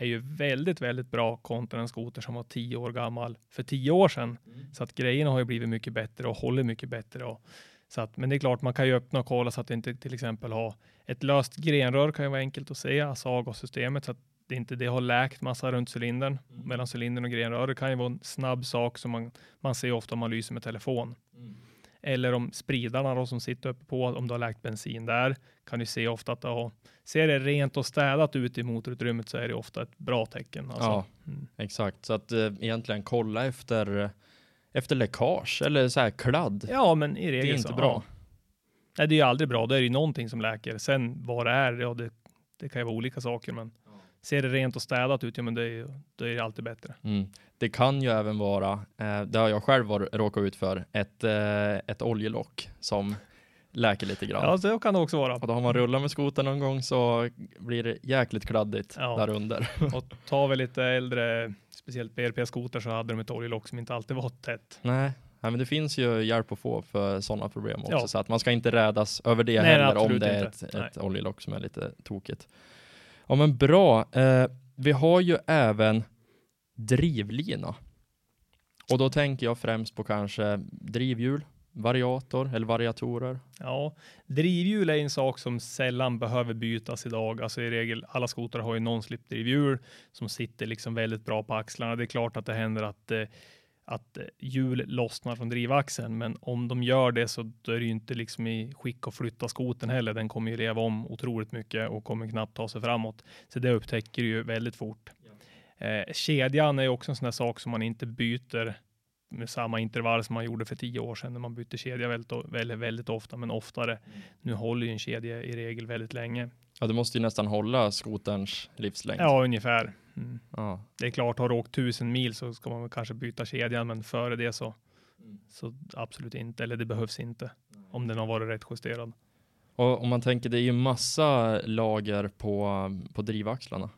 Speaker 3: är ju väldigt, väldigt bra kontra en skoter som var tio år gammal för tio år sedan. Mm. Så att grejerna har ju blivit mycket bättre och håller mycket bättre. Och, så att, men det är klart, man kan ju öppna och kolla så att det inte till exempel har ett löst grenrör kan ju vara enkelt att se, alltså avgassystemet, så att det inte det har läkt massa runt cylindern, mm. mellan cylindern och grenröret kan ju vara en snabb sak som man, man ser ofta om man lyser med telefon. Mm. Eller om spridarna då, som sitter uppe på, om du har läkt bensin där, kan du se ofta att har, ser det rent och städat ut i motorutrymmet så är det ofta ett bra tecken. Alltså.
Speaker 1: Ja, mm. exakt. Så att äh, egentligen kolla efter, efter läckage eller så här kladd.
Speaker 3: Ja, men i regel
Speaker 1: Det är inte så, bra. Ja.
Speaker 3: Nej, det är aldrig bra. Då är det ju någonting som läker. Sen vad det är, ja, det, det kan ju vara olika saker, men ser det rent och städat ut, ja men det är, då är det alltid bättre.
Speaker 1: Mm. Det kan ju även vara, eh, det har jag själv var, råkat ut för, ett, eh, ett oljelock som läker lite grann.
Speaker 3: Ja, så kan det också vara.
Speaker 1: Och då har man rullat med skoten någon gång så blir det jäkligt kladdigt ja. där under.
Speaker 3: och tar vi lite äldre, speciellt BRP-skoter så hade de ett oljelock som inte alltid var tätt.
Speaker 1: Nej. Ja, men det finns ju hjälp att få för sådana problem också, ja. så att man ska inte rädas över det
Speaker 3: Nej,
Speaker 1: heller om det är ett, ett oljelock som är lite tokigt. Ja men bra. Eh, vi har ju även drivlina. Och då tänker jag främst på kanske drivhjul, variator eller variatorer.
Speaker 3: Ja, drivhjul är en sak som sällan behöver bytas idag. Alltså i regel, alla skotrar har ju non-slip-drivhjul som sitter liksom väldigt bra på axlarna. Det är klart att det händer att eh, att eh, hjul lossnar från drivaxeln, men om de gör det så då är det ju inte liksom i skick att flytta skoten heller. Den kommer ju leva om otroligt mycket och kommer knappt ta sig framåt. Så det upptäcker du ju väldigt fort. Eh, kedjan är också en sån där sak som man inte byter med samma intervall som man gjorde för tio år sedan när man bytte kedja väldigt, väldigt, väldigt ofta, men oftare. Mm. Nu håller ju en kedja i regel väldigt länge.
Speaker 1: Ja, det måste ju nästan hålla skoterns livslängd.
Speaker 3: Ja, ungefär. Mm.
Speaker 1: Ja.
Speaker 3: Det är klart, har du åkt tusen mil så ska man väl kanske byta kedjan, men före det så, så absolut inte, eller det behövs inte om den har varit rätt justerad.
Speaker 1: Och om man tänker, det är ju massa lager på, på drivaxlarna.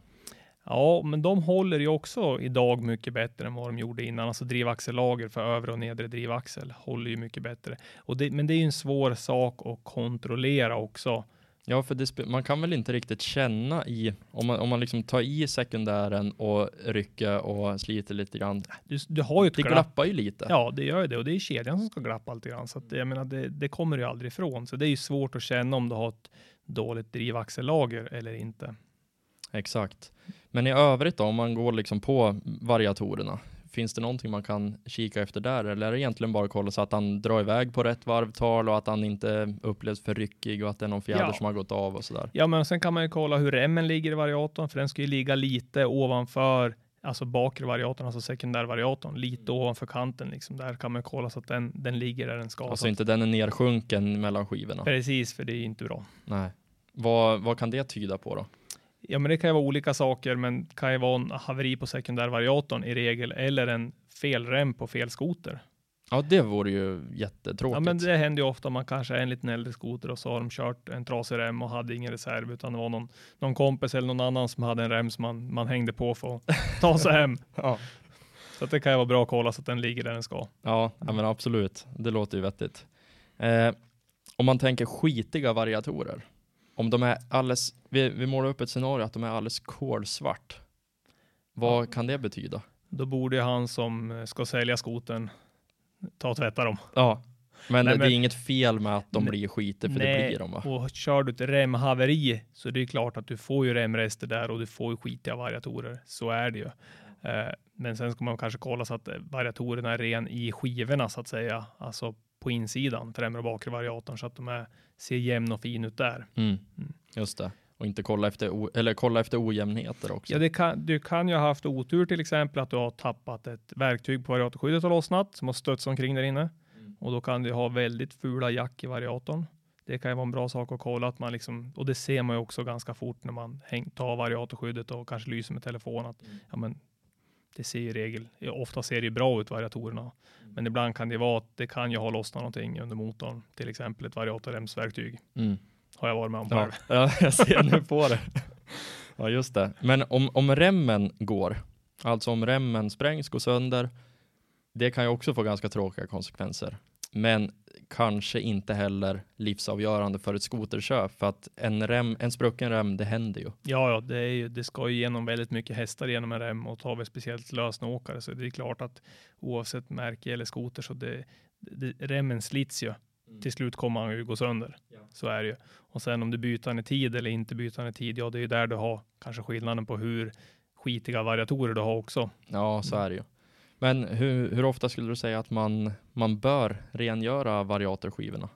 Speaker 3: Ja, men de håller ju också idag mycket bättre än vad de gjorde innan. Alltså drivaxellager för övre och nedre drivaxel håller ju mycket bättre. Och det, men det är ju en svår sak att kontrollera också.
Speaker 1: Ja, för det, man kan väl inte riktigt känna i, om man, om man liksom tar i sekundären och rycker och sliter lite grann.
Speaker 3: Du, du har ju ett
Speaker 1: Det
Speaker 3: glapp.
Speaker 1: glappar ju lite.
Speaker 3: Ja, det gör ju det och det är kedjan som ska glappa lite grann. Så att, jag menar, det, det kommer du ju aldrig ifrån. Så det är ju svårt att känna om du har ett dåligt drivaxellager eller inte.
Speaker 1: Exakt. Men i övrigt då, om man går liksom på variatorerna, finns det någonting man kan kika efter där? Eller är det egentligen bara att kolla så att han drar iväg på rätt varvtal och att han inte upplevs för ryckig och att det är någon fjäder
Speaker 3: Ja.
Speaker 1: som har gått av och sådär?
Speaker 3: Ja, men sen kan man ju kolla hur remmen ligger i variatorn, för den ska ju ligga lite ovanför, alltså bakre variatorn, alltså sekundärvariatorn, lite ovanför kanten liksom. Där kan man kolla så att den, den ligger där den ska.
Speaker 1: Alltså inte den är nersjunken mellan skivorna.
Speaker 3: Precis, för det är inte bra.
Speaker 1: Nej. Vad, vad kan det tyda på då?
Speaker 3: Ja, men det kan ju vara olika saker, men det kan ju vara en haveri på sekundärvariatorn i regel, eller en fel rem på fel skoter.
Speaker 1: Ja, det vore ju jättetråkigt.
Speaker 3: Ja, men det händer ju ofta man kanske är en liten äldre skoter och så har de kört en trasig rem och hade ingen reserv, utan det var någon, någon kompis eller någon annan som hade en rem som man, man hängde på för att ta sig hem.
Speaker 1: Ja.
Speaker 3: Så det kan ju vara bra att kolla så att den ligger där den ska.
Speaker 1: Ja, ja, men absolut. Det låter ju vettigt. Eh, om man tänker skitiga variatorer. Om de är alldeles, vi, vi målar upp ett scenario att de är alldeles kolsvart. Vad kan det betyda?
Speaker 3: Då borde ju han som eh, ska sälja skoten ta och tvätta dem.
Speaker 1: Ja, men,
Speaker 3: Nej,
Speaker 1: det
Speaker 3: men-
Speaker 1: är inget fel med att de
Speaker 3: Nej,
Speaker 1: blir skiter, för det
Speaker 3: nej,
Speaker 1: blir de va?
Speaker 3: Och kör du ett remhaveri så det är klart att du får ju remrester där och du får ju skitiga variatorer. Så är det ju. Eh, Men sen ska man kanske kolla så att eh, variatorerna är ren i skivorna så att säga, alltså på insidan, främre och bakre variatorn så att de är, ser jämn och fin ut där.
Speaker 1: Mm.
Speaker 3: Mm.
Speaker 1: Just det. Och inte kolla efter, eller kolla efter ojämnheter också.
Speaker 3: Ja, kan, du kan ju ha haft otur till exempel att du har tappat ett verktyg på variatorskyddet och lossnat som har stötts omkring där inne och då kan du ha väldigt fula jack i variatorn. Det kan ju vara en bra sak att kolla att man liksom, och det ser man ju också ganska fort när man häng, tar variatorskyddet och kanske lyser med telefon att ja, men det ser i regel, ofta ser det ju bra ut variatorerna, men ibland kan det vara att det kan ju ha lossnat någonting under motorn, till exempel ett variatorremsverktyg.
Speaker 1: Mm.
Speaker 3: Har jag varit med om själv.
Speaker 1: ja, jag ser nu på det. Ja, just det. Men om, om remmen går, alltså om remmen sprängs, går sönder, det kan ju också få ganska tråkiga konsekvenser. Men kanske inte heller livsavgörande för ett skoterköp, för att en, rem, en sprucken rem, det händer ju.
Speaker 3: Ja, ja, det, är ju, det ska ju igenom väldigt mycket hästar genom en rem och tar vi speciellt lösnåkare så det är klart att oavsett märke eller skoter så det, det, remmen slits ju. Till slut kommer han ju gå sönder. Så är det ju. Och sen om du byter den i tid eller inte byter den i tid, ja det är ju där du har kanske skillnaden på hur skitiga variatorer du har också.
Speaker 1: Ja, så är det ju. Men hur, hur ofta skulle du säga att man, man bör rengöra variatorskivorna?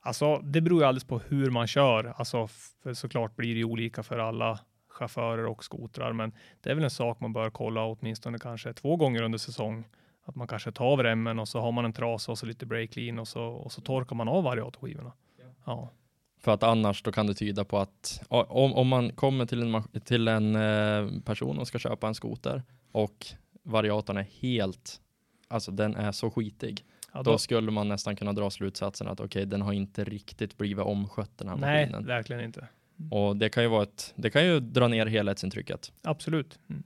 Speaker 3: Alltså, det beror ju alldeles på hur man kör. Alltså, såklart blir det olika för alla chaufförer och skotrar, men det är väl en sak man bör kolla åtminstone kanske två gånger under säsong. Att man kanske tar av remmen och så har man en trasa och så lite break clean och så, och så torkar man av variatorskivorna. Ja.
Speaker 1: För att annars då kan det tyda på att om, om man kommer till en, till en eh, person och ska köpa en skoter och variatorn är helt, alltså den är så skitig,
Speaker 3: ja
Speaker 1: då
Speaker 3: då,
Speaker 1: skulle man nästan kunna dra slutsatsen att okej, den har inte riktigt blivit omskött den här
Speaker 3: nej,
Speaker 1: maskinen.
Speaker 3: verkligen inte.
Speaker 1: Och det kan ju vara ett, det kan ju dra ner helhetsintrycket.
Speaker 3: Absolut. Mm.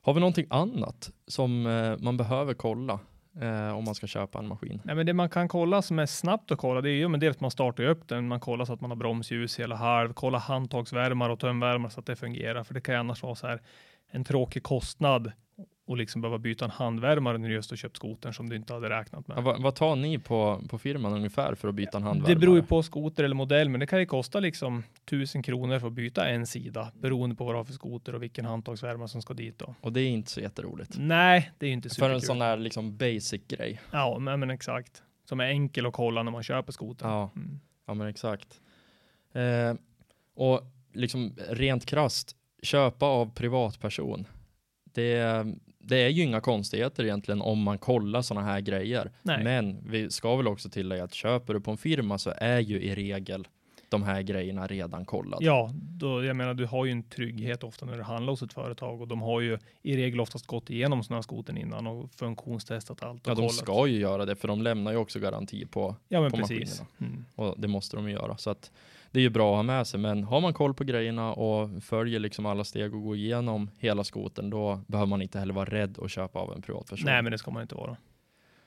Speaker 1: Har vi någonting annat som eh, man behöver kolla eh, om man ska köpa en maskin?
Speaker 3: Nej, men det man kan kolla som är snabbt att kolla, det är ju men dels att man startar upp den, man kollar så att man har bromsljus hela halv, kolla handtagsvärmare och tömvärmare så att det fungerar, för det kan ju annars vara så här en tråkig kostnad och liksom behöva byta en handvärmare när du just har köpt skotern som du inte hade räknat med.
Speaker 1: Ja, vad, vad tar ni på, på firman ungefär för att byta en handvärmare?
Speaker 3: Det beror ju på skoter eller modell, men det kan ju kosta liksom tusen kronor för att byta en sida beroende på vad du har för skoter och vilken handtagsvärmare som ska dit då.
Speaker 1: Och det är inte så jätteroligt.
Speaker 3: Nej, det är ju inte
Speaker 1: För
Speaker 3: superkul.
Speaker 1: en sån där liksom basic grej.
Speaker 3: Ja, men, men exakt. Som är enkel att kolla när man köper skotern.
Speaker 1: Ja.
Speaker 3: Mm.
Speaker 1: Ja men exakt. Eh, och liksom rent krasst, köpa av privatperson. Det, det är ju inga konstigheter egentligen om man kollar sådana här grejer.
Speaker 3: Nej.
Speaker 1: Men vi ska väl också tillägga att köper du på en firma så är ju i regel de här grejerna redan kollade.
Speaker 3: Ja, då, jag menar, du har ju en trygghet ofta när du handlar hos ett företag och de har ju i regel oftast gått igenom snöskoten innan och funktionstestat allt. Och
Speaker 1: Ja, de
Speaker 3: kollat.
Speaker 1: ska ju göra det, för de lämnar ju också garanti på,
Speaker 3: Ja, men
Speaker 1: på
Speaker 3: precis.
Speaker 1: maskinerna.
Speaker 3: Mm.
Speaker 1: och det måste de ju göra. Så att det är ju bra att ha med sig, men har man koll på grejerna och följer liksom alla steg och går igenom hela skoten, då behöver man inte heller vara rädd att köpa av en privatperson.
Speaker 3: Nej, men det ska man inte vara.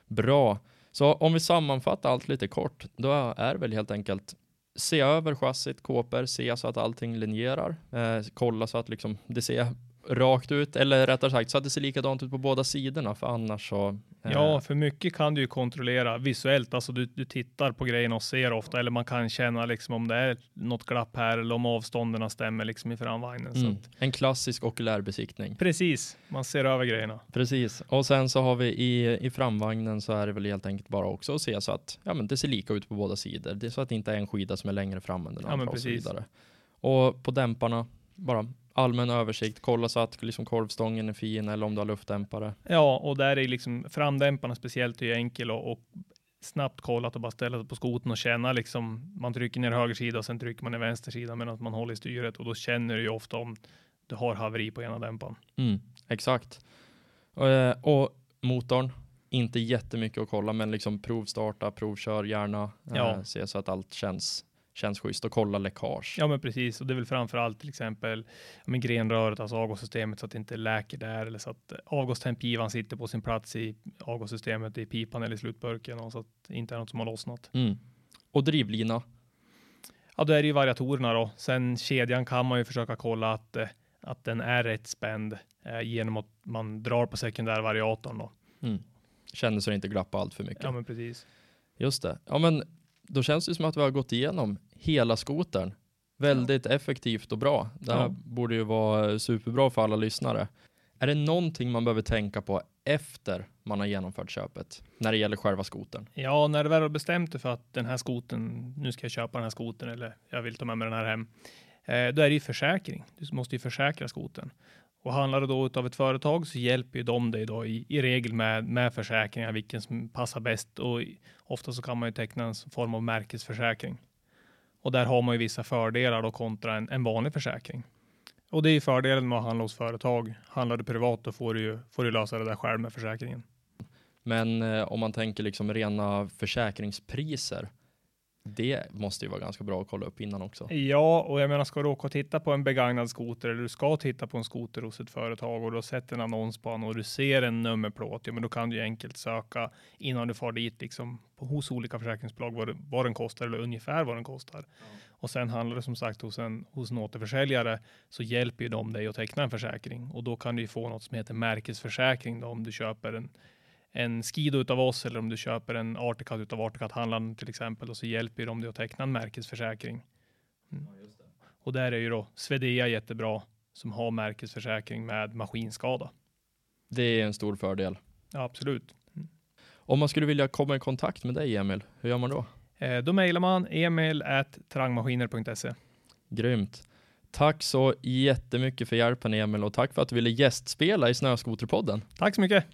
Speaker 1: Bra. Så om vi sammanfattar allt lite kort, då är det väl helt enkelt se över chassit, kåpor, se så att allting linjerar, eh, kolla så att liksom det ser rakt ut, eller rättare sagt så att det ser likadant ut på båda sidorna, för annars så eh,
Speaker 3: Ja, för mycket kan du ju kontrollera visuellt. Alltså du, du tittar på grejerna och ser ofta, eller man kan känna liksom om det är något glapp här eller om avstånden stämmer liksom i framvagnen.
Speaker 1: Mm,
Speaker 3: att,
Speaker 1: en klassisk okulärbesiktning.
Speaker 3: precis, man ser över grejerna.
Speaker 1: Precis, och sen så har vi i, i framvagnen så är det väl helt enkelt bara också att se så att ja, men det ser lika ut på båda sidor. Det är så att det inte är en skida som är längre fram än den
Speaker 3: Ja,
Speaker 1: andra
Speaker 3: men
Speaker 1: och så vidare. Och på dämparna, bara allmän översikt, kolla så att liksom korvstången är fin eller om du har luftdämpare.
Speaker 3: Ja, och där är liksom framdämparna speciellt är ju enkel och, och snabbt kollat och bara ställa sig på skoten och känna liksom. Man trycker ner höger sida och sen trycker man ner vänster sida medan man håller i styret och då känner du ju ofta om du har haveri på ena dämparen.
Speaker 1: Mm, exakt. Och, eh, och motorn, inte jättemycket att kolla, men liksom provstarta, provkör gärna. eh,
Speaker 3: Ja.
Speaker 1: Se så att allt känns, känns schysst och kolla läckage.
Speaker 3: Ja, men precis. Och det är väl framför allt till exempel men grenröret, alltså avgassystemet så att det inte läker där eller så att eh, avgastempgivaren sitter på sin plats i avgassystemet i pipan eller i slutburken och så att det inte är något som har lossnat.
Speaker 1: Mm. Och drivlina,
Speaker 3: Ja, då är det ju variatorerna då. Sen kedjan kan man ju försöka kolla att, eh, att den är rätt spänd eh, genom att man drar på sekundärvariatorn då.
Speaker 1: mm. känner så det inte glappar allt för mycket.
Speaker 3: Ja, men precis.
Speaker 1: Just det. Ja, men då känns det som att vi har gått igenom hela skotern. Väldigt effektivt och bra. Det här
Speaker 3: Ja.
Speaker 1: borde ju vara superbra för alla lyssnare. Är det någonting man behöver tänka på efter man har genomfört köpet när det gäller själva skotern?
Speaker 3: Ja, när du väl har bestämt dig för att den här skoten, nu ska jag köpa den här skoten eller jag vill ta med mig den här hem. Eh, då är det ju försäkring. Du måste ju försäkra skoten. Och handlar du då utav ett företag så hjälper ju de dig då i, i regel med, med försäkringar, vilken som passar bäst. Och ofta så kan man ju teckna en form av märkesförsäkring. Och där har man ju vissa fördelar då kontra en, en vanlig försäkring. Och det är ju fördelen med att handla hos företag. Handlar du privat då får du ju får du lösa det där själv med försäkringen.
Speaker 1: Men eh, om man tänker liksom rena försäkringspriser. Det måste ju vara ganska bra att kolla upp innan också.
Speaker 3: Ja, och jag menar, ska du åka och titta på en begagnad skoter eller du ska titta på en skoter hos ett företag och du har sett en annons på och du ser en nummerplåt, ja, men då kan du ju enkelt söka innan du far dit liksom på, hos olika försäkringsbolag vad, det- vad den kostar eller ungefär vad den kostar. Och sen handlar det som sagt hos en, hos en återförsäljare så hjälper ju de dig att teckna en försäkring och då kan du ju få något som heter märkesförsäkring då, om du köper en en Skido utav oss eller om du köper en Articat utav Articat-handlaren till exempel och så hjälper de dig att teckna en märkesförsäkring. Mm. Och där är ju då Swedea jättebra som har märkesförsäkring med maskinskada.
Speaker 1: Det är en stor fördel.
Speaker 3: Ja, absolut.
Speaker 1: Om man skulle vilja komma i kontakt med dig Emil, hur gör man då?
Speaker 3: Eh, då mejlar man emil trangmaskiner.se.
Speaker 1: Grymt. Tack så jättemycket för hjälpen Emil och tack för att du ville gästspela i Snöskoterpodden.
Speaker 3: Tack så mycket.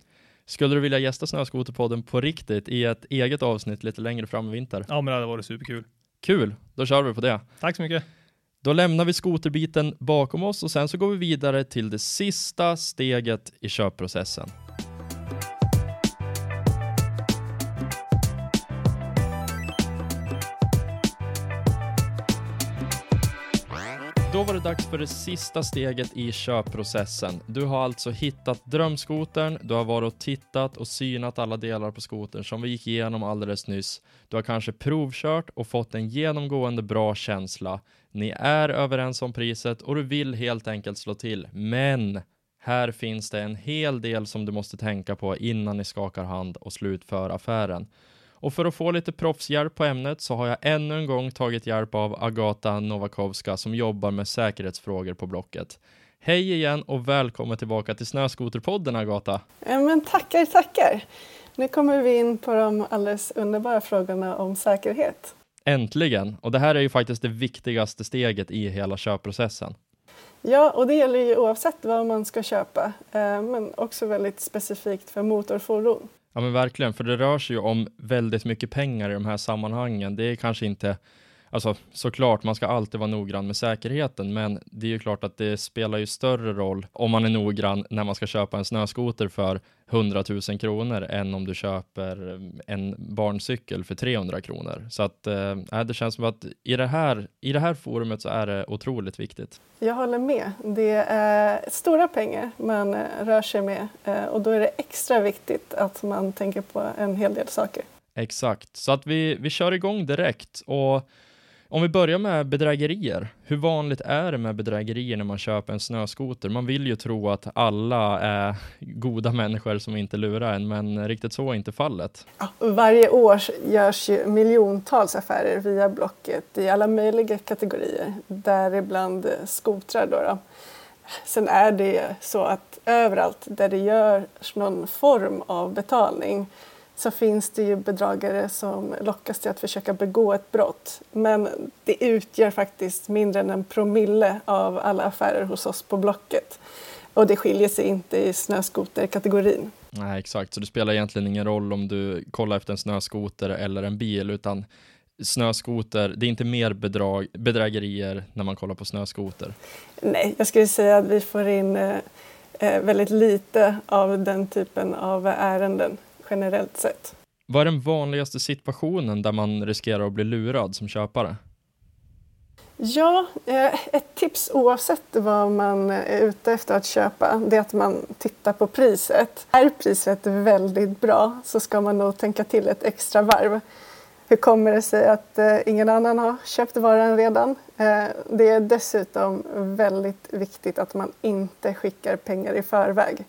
Speaker 1: Skulle du vilja gästa Snöskoterpodden på riktigt i ett eget avsnitt lite längre fram i vinter?
Speaker 3: Ja, men det hade varit superkul.
Speaker 1: Kul, då kör vi på det.
Speaker 3: Tack så mycket.
Speaker 1: Då lämnar vi skoterbiten bakom oss och sen så går vi vidare till det sista steget i köpprocessen. Dags för det sista steget i köpprocessen. Du har alltså hittat drömskotern, du har varit och tittat och synat alla delar på skotern som vi gick igenom alldeles nyss. Du har kanske provkört och fått en genomgående bra känsla. Ni är överens om priset och du vill helt enkelt slå till. Men här finns det en hel del som du måste tänka på innan ni skakar hand och slutför affären. Och för att få lite proffshjälp på ämnet så har jag ännu en gång tagit hjälp av Agata Novakovska som jobbar med säkerhetsfrågor på Blocket. Hej igen och välkommen tillbaka till Snöskoterpodden Agata.
Speaker 2: Ja, men tackar, tackar. Nu kommer vi in på de alldeles underbara frågorna om säkerhet.
Speaker 1: Äntligen! Och det här är ju faktiskt det viktigaste steget i hela köpprocessen.
Speaker 2: Ja, och det gäller ju oavsett vad man ska köpa, eh, men också väldigt specifikt för motorfordon.
Speaker 1: Ja men verkligen, för det rör sig ju om väldigt mycket pengar i de här sammanhangen. Det är kanske inte, Alltså såklart, man ska alltid vara noggrann med säkerheten, men det är ju klart att det spelar ju större roll om man är noggrann när man ska köpa en snöskoter för 100 000 kronor än om du köper en barncykel för 300 kronor. Så att eh, det känns som att i det, här, i det här forumet så är det otroligt viktigt.
Speaker 2: Jag håller med. Det är stora pengar man eh, rör sig med eh, och då är det extra viktigt att man tänker på en hel del saker.
Speaker 1: Exakt, så att vi, vi kör igång direkt och om vi börjar med bedrägerier. Hur vanligt är det med bedrägerier när man köper en snöskoter? Man vill ju tro att alla är goda människor som inte lurar en, men riktigt så är inte fallet.
Speaker 2: Varje år görs ju miljontals affärer via Blocket i alla möjliga kategorier, däribland skotrar. Då, då. Sen är det så att överallt där det görs någon form av betalning så finns det ju bedragare som lockas till att försöka begå ett brott. Men det utgör faktiskt mindre än en promille av alla affärer hos oss på Blocket. Och det skiljer sig inte i snöskoterkategorin.
Speaker 1: Nej, exakt. Så det spelar egentligen ingen roll om du kollar efter en snöskoter eller en bil, utan snöskoter, det är inte mer bedrag, bedrägerier när man kollar på snöskoter?
Speaker 2: Nej, jag skulle säga att vi får in eh, eh väldigt lite av den typen av ärenden generellt sett.
Speaker 1: Vad är den vanligaste situationen där man riskerar att bli lurad som köpare?
Speaker 2: Ja, eh, ett tips oavsett vad man är ute efter att köpa, det är att man tittar på priset. Är priset väldigt bra så ska man nog tänka till ett extra varv. Hur kommer det sig att eh, ingen annan har köpt varan redan? Eh, det är dessutom väldigt viktigt att man inte skickar pengar i förväg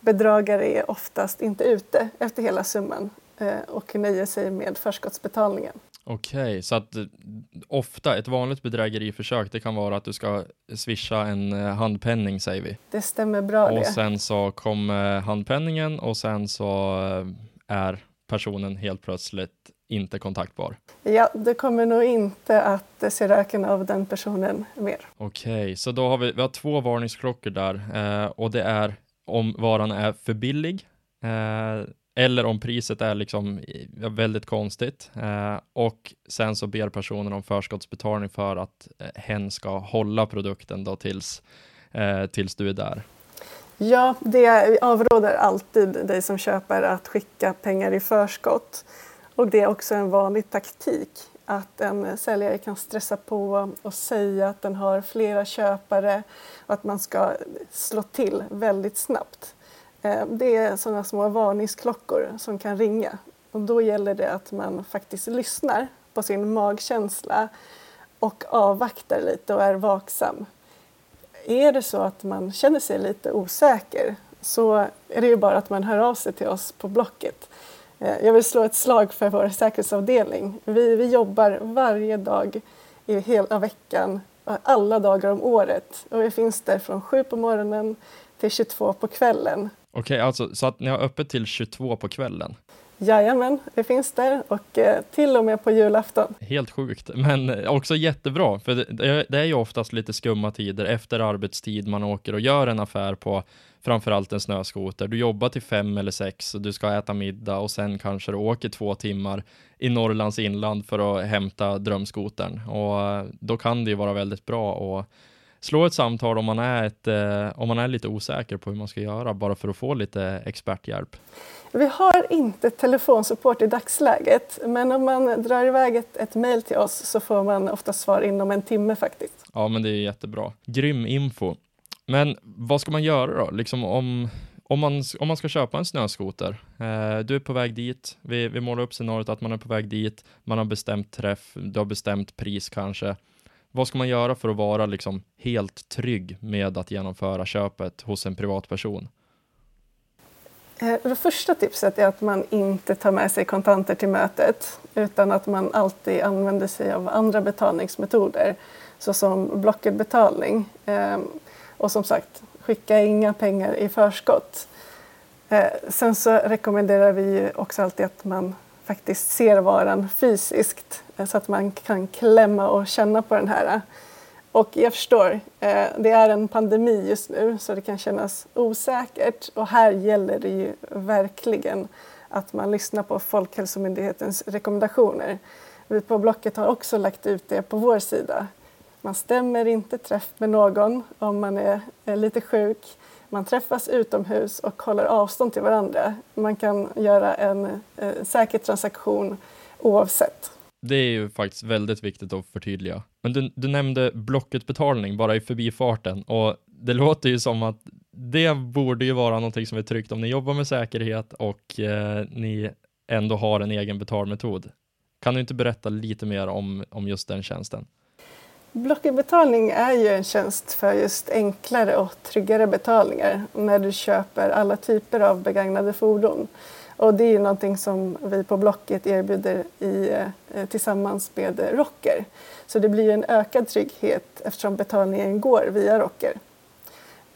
Speaker 2: bedragare är oftast inte ute efter hela summan eh, och nöjer sig med förskottsbetalningen.
Speaker 1: Okej, okay, så att eh, ofta ett vanligt bedrägeriförsök det kan vara att du ska swisha en eh, handpenning säger vi.
Speaker 2: Det stämmer bra
Speaker 1: och
Speaker 2: det.
Speaker 1: Och sen så kommer handpenningen och sen så är personen helt plötsligt inte kontaktbar.
Speaker 2: Ja, det kommer nog inte att se röken av den personen mer.
Speaker 1: Okej, okay, så då har vi, vi har två varningsklockor där eh, och det är om varan är för billig eh, eller om priset är liksom väldigt konstigt eh, och sen så ber personen om förskottsbetalning för att eh, hen ska hålla produkten då tills, eh, tills du är där.
Speaker 2: Ja, det avråder alltid dig som köper att skicka pengar i förskott. Och det är också en vanlig taktik att en säljare kan stressa på och säga att den har flera köpare och att man ska slå till väldigt snabbt. Eh, det är sådana små varningsklockor som kan ringa och då gäller det att man faktiskt lyssnar på sin magkänsla och avvaktar lite och är vaksam. Är det så att man känner sig lite osäker så är det ju bara att man hör av sig till oss på Blocket. Eh, jag vill slå ett slag för vår säkerhetsavdelning. Vi, vi jobbar varje dag i hela veckan, alla dagar om året. Och vi finns där från 7 på morgonen till 22 på kvällen.
Speaker 1: Okej, okay, alltså så att ni har öppet till 22 på kvällen?
Speaker 2: Jajamän, det finns där och eh, till och med på julafton.
Speaker 1: Helt sjukt, men också jättebra, för det, det är ju oftast lite skumma tider efter arbetstid man åker och gör en affär på framförallt en snöskoter. Du jobbar till fem eller sex och du ska äta middag och sen kanske du åker två timmar i Norrlands inland för att hämta drömskotern och eh, då kan det ju vara väldigt bra att slå ett samtal om man är, ett, eh, om man är lite osäker på hur man ska göra bara för att få lite experthjälp.
Speaker 2: Vi har inte telefonsupport i dagsläget, men om man drar iväg ett, ett mejl till oss så får man ofta svar inom en timme faktiskt.
Speaker 1: Ja, men det är jättebra. Grym info. Men vad ska man göra då? Liksom om, om, man, om man ska köpa en snöskoter. Eh, du är på väg dit. Vi, vi målar upp scenariot att man är på väg dit. Man har bestämt träff. Du har bestämt pris kanske. Vad ska man göra för att vara liksom helt trygg med att genomföra köpet hos en privatperson?
Speaker 2: Eh, det första tipset är att man inte tar med sig kontanter till mötet utan att man alltid använder sig av andra betalningsmetoder såsom Blocket-betalning. Ehm, och som sagt, skicka inga pengar i förskott. Eh, sen så rekommenderar vi också alltid att man faktiskt ser varan fysiskt eh, så att man kan klämma och känna på den här. Och jag förstår, eh, det är en pandemi just nu så det kan kännas osäkert och här gäller det ju verkligen att man lyssnar på Folkhälsomyndighetens rekommendationer. Vi på Blocket har också lagt ut det på vår sida. Man stämmer inte träff med någon om man är, är lite sjuk. Man träffas utomhus och håller avstånd till varandra. Man kan göra en eh, säker transaktion oavsett.
Speaker 1: Det är ju faktiskt väldigt viktigt att förtydliga. Men du, du nämnde Blocket-betalning bara i förbifarten och det låter ju som att det borde ju vara någonting som är tryggt om ni jobbar med säkerhet och eh, ni ändå har en egen betalmetod. Kan du inte berätta lite mer om, om just den tjänsten?
Speaker 2: Blocketbetalning är ju en tjänst för just enklare och tryggare betalningar när du köper alla typer av begagnade fordon. Och det är ju någonting som vi på Blocket erbjuder i, eh, tillsammans med Rocker. Så det blir en ökad trygghet eftersom betalningen går via Rocker.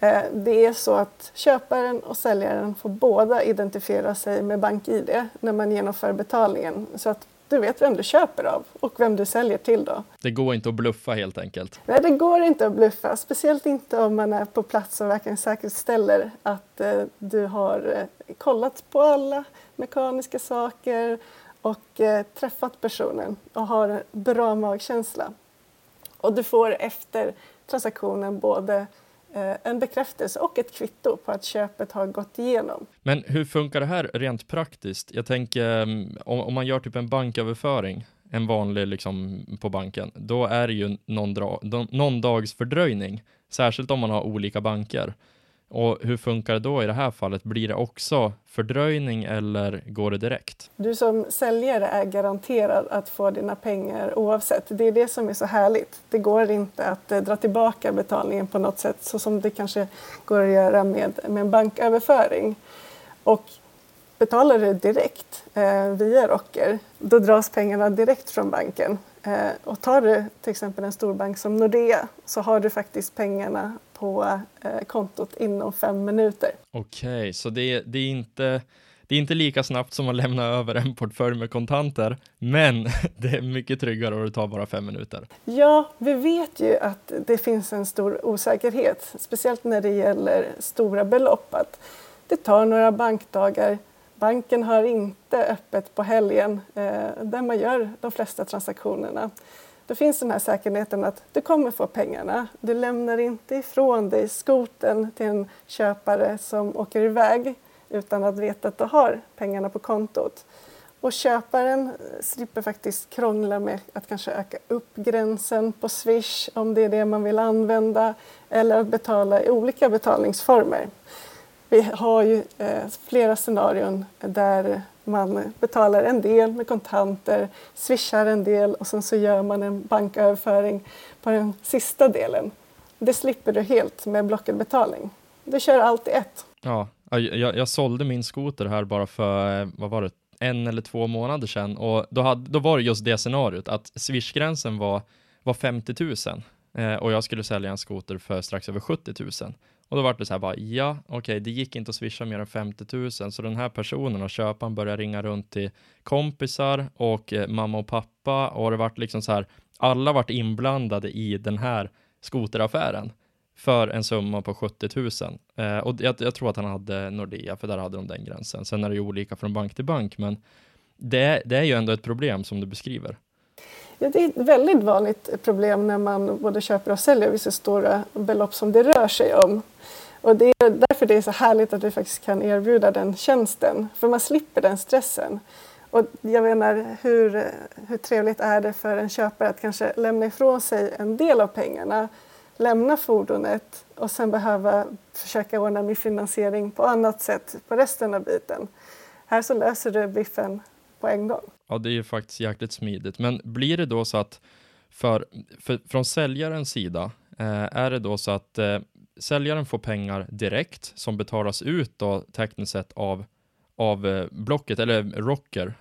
Speaker 2: Eh, det är så att köparen och säljaren får båda identifiera sig med BankID när man genomför betalningen så att du vet vem du köper av och vem du säljer till då.
Speaker 1: Det går inte att bluffa helt enkelt.
Speaker 2: Nej, det går inte att bluffa, speciellt inte om man är på plats och verkligen säkerställer att eh, du har eh, kollat på alla mekaniska saker och eh, träffat personen och har bra magkänsla. Och du får efter transaktionen både Eh, en bekräftelse och ett kvitto på att köpet har gått igenom.
Speaker 1: Men hur funkar det här rent praktiskt? Jag tänker mm, om, om man gör typ en banköverföring, en vanlig liksom på banken, då är det ju någon, dra, någon dags fördröjning, särskilt om man har olika banker. Och hur funkar det då i det här fallet? Blir det också fördröjning eller går det direkt?
Speaker 2: Du som säljare är garanterad att få dina pengar oavsett. Det är det som är så härligt. Det går inte att eh, dra tillbaka betalningen på något sätt så som det kanske går att göra med, med en banköverföring. Och betalar du direkt eh, via Rocker, då dras pengarna direkt från banken. Eh, och tar du till exempel en storbank som Nordea så har du faktiskt pengarna på eh, kontot inom fem minuter.
Speaker 1: Okej, okay, så det, det, är inte, det är inte lika snabbt som att lämna över en portfölj med kontanter, men det är mycket tryggare och det tar bara fem minuter.
Speaker 2: Ja, vi vet ju att det finns en stor osäkerhet, speciellt när det gäller stora belopp. Att det tar några bankdagar Banken har inte öppet på helgen eh, där man gör de flesta transaktionerna. Då finns den här säkerheten att du kommer få pengarna. Du lämnar inte ifrån dig skoten till en köpare som åker iväg utan att veta att du har pengarna på kontot. Och köparen slipper faktiskt krångla med att kanske öka upp gränsen på Swish om det är det man vill använda eller att betala i olika betalningsformer. Vi har ju eh, flera scenarion där man betalar en del med kontanter, swishar en del och sen så gör man en banköverföring på den sista delen. Det slipper du helt med blockad betalning. Du kör allt i ett.
Speaker 1: Ja, jag, jag sålde min skoter här bara för, vad var det, en eller två månader sedan och då, hade, då var det just det scenariot att swishgränsen var, var 50 000 eh, och jag skulle sälja en skoter för strax över 70 000. Och då var det så här bara, ja, okej, okay, det gick inte att swisha mer än 50 000, så den här personen och köparen började ringa runt till kompisar och eh, mamma och pappa och det vart liksom så här, alla vart inblandade i den här skoteraffären för en summa på 70 000. Eh, och jag, jag, tror att han hade Nordea, för där hade de den gränsen. Sen är det ju olika från bank till bank, men det, det är ju ändå ett problem som du beskriver.
Speaker 2: Ja, det är ett väldigt vanligt problem när man både köper och säljer vissa stora belopp som det rör sig om. Och det är därför det är så härligt att vi faktiskt kan erbjuda den tjänsten, för man slipper den stressen. Och jag menar, hur, hur trevligt är det för en köpare att kanske lämna ifrån sig en del av pengarna, lämna fordonet och sen behöva försöka ordna med finansiering på annat sätt på resten av biten. Här så löser du biffen på en gång.
Speaker 1: Ja, det är ju faktiskt jäkligt smidigt. Men blir det då så att för, för från säljarens sida, eh, är det då så att eh, säljaren får pengar direkt som betalas ut då tekniskt sett av, av eh, Blocket eller Rocker?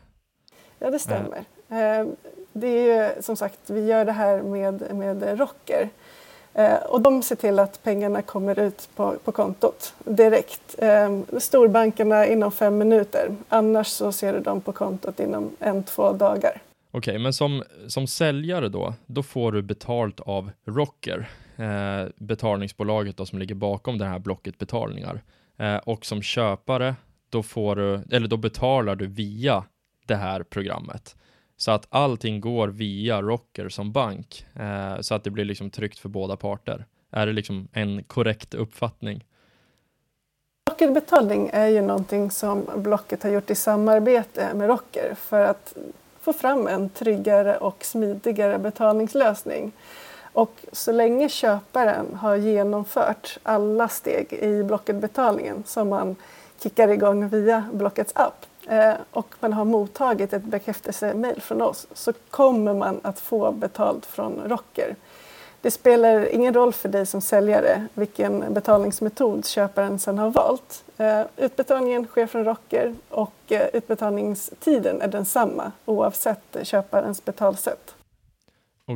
Speaker 2: Ja, det stämmer. Eh. Det är ju som sagt, vi gör det här med, med Rocker. Eh, och de ser till att pengarna kommer ut på, på kontot direkt. Eh, storbankerna inom fem minuter. Annars så ser du dem på kontot inom en, två dagar.
Speaker 1: Okej, okay, men som, som säljare då, då får du betalt av Rocker, eh, betalningsbolaget då, som ligger bakom det här blocket betalningar. Eh, och som köpare, då, får du, eller då betalar du via det här programmet. så att allting går via Rocker som bank, eh, så att det blir liksom tryggt för båda parter. Är det liksom en korrekt uppfattning?
Speaker 2: Rockerbetalning är ju någonting som Blocket har gjort i samarbete med Rocker för att få fram en tryggare och smidigare betalningslösning. Och så länge köparen har genomfört alla steg i Blocketbetalningen som man kickar igång via Blockets app eh, och man har mottagit ett bekräftelsemail från oss så kommer man att få betalt från Rocker. Det spelar ingen roll för dig som säljare vilken betalningsmetod köparen sedan har valt. Eh, utbetalningen sker från Rocker och eh, utbetalningstiden är densamma oavsett köparens betalsätt.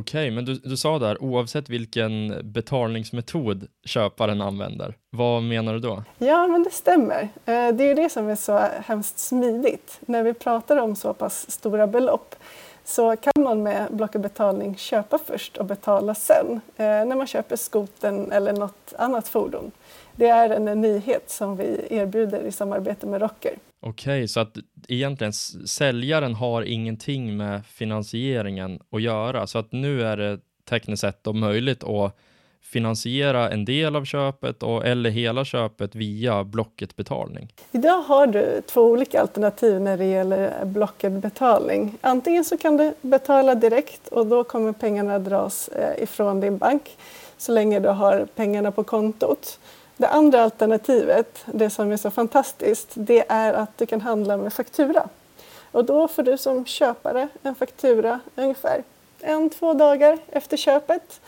Speaker 1: Okej, okay, men du, du sa där oavsett vilken betalningsmetod köparen använder. Vad menar du då?
Speaker 2: Ja, men det stämmer. Eh, det är ju det som är så hemskt smidigt. När vi pratar om så pass stora belopp så kan man med Blocket Betalning köpa först och betala sen eh, när man köper skoten eller något annat fordon. Det är en nyhet som vi erbjuder i samarbete med Rocker.
Speaker 1: Okej, okay, så att egentligen säljaren har ingenting med finansieringen att göra, så att nu är det tekniskt sett då möjligt att finansiera en del av köpet och, eller hela köpet via Blocket-betalning?
Speaker 2: Idag har du två olika alternativ när det gäller Blocket-betalning. Antingen så kan du betala direkt och då kommer pengarna dras eh, ifrån din bank så länge du har pengarna på kontot. Det andra alternativet, det som är så fantastiskt, det är att du kan handla med faktura. Och då får du som köpare en faktura ungefär en, två dagar efter köpet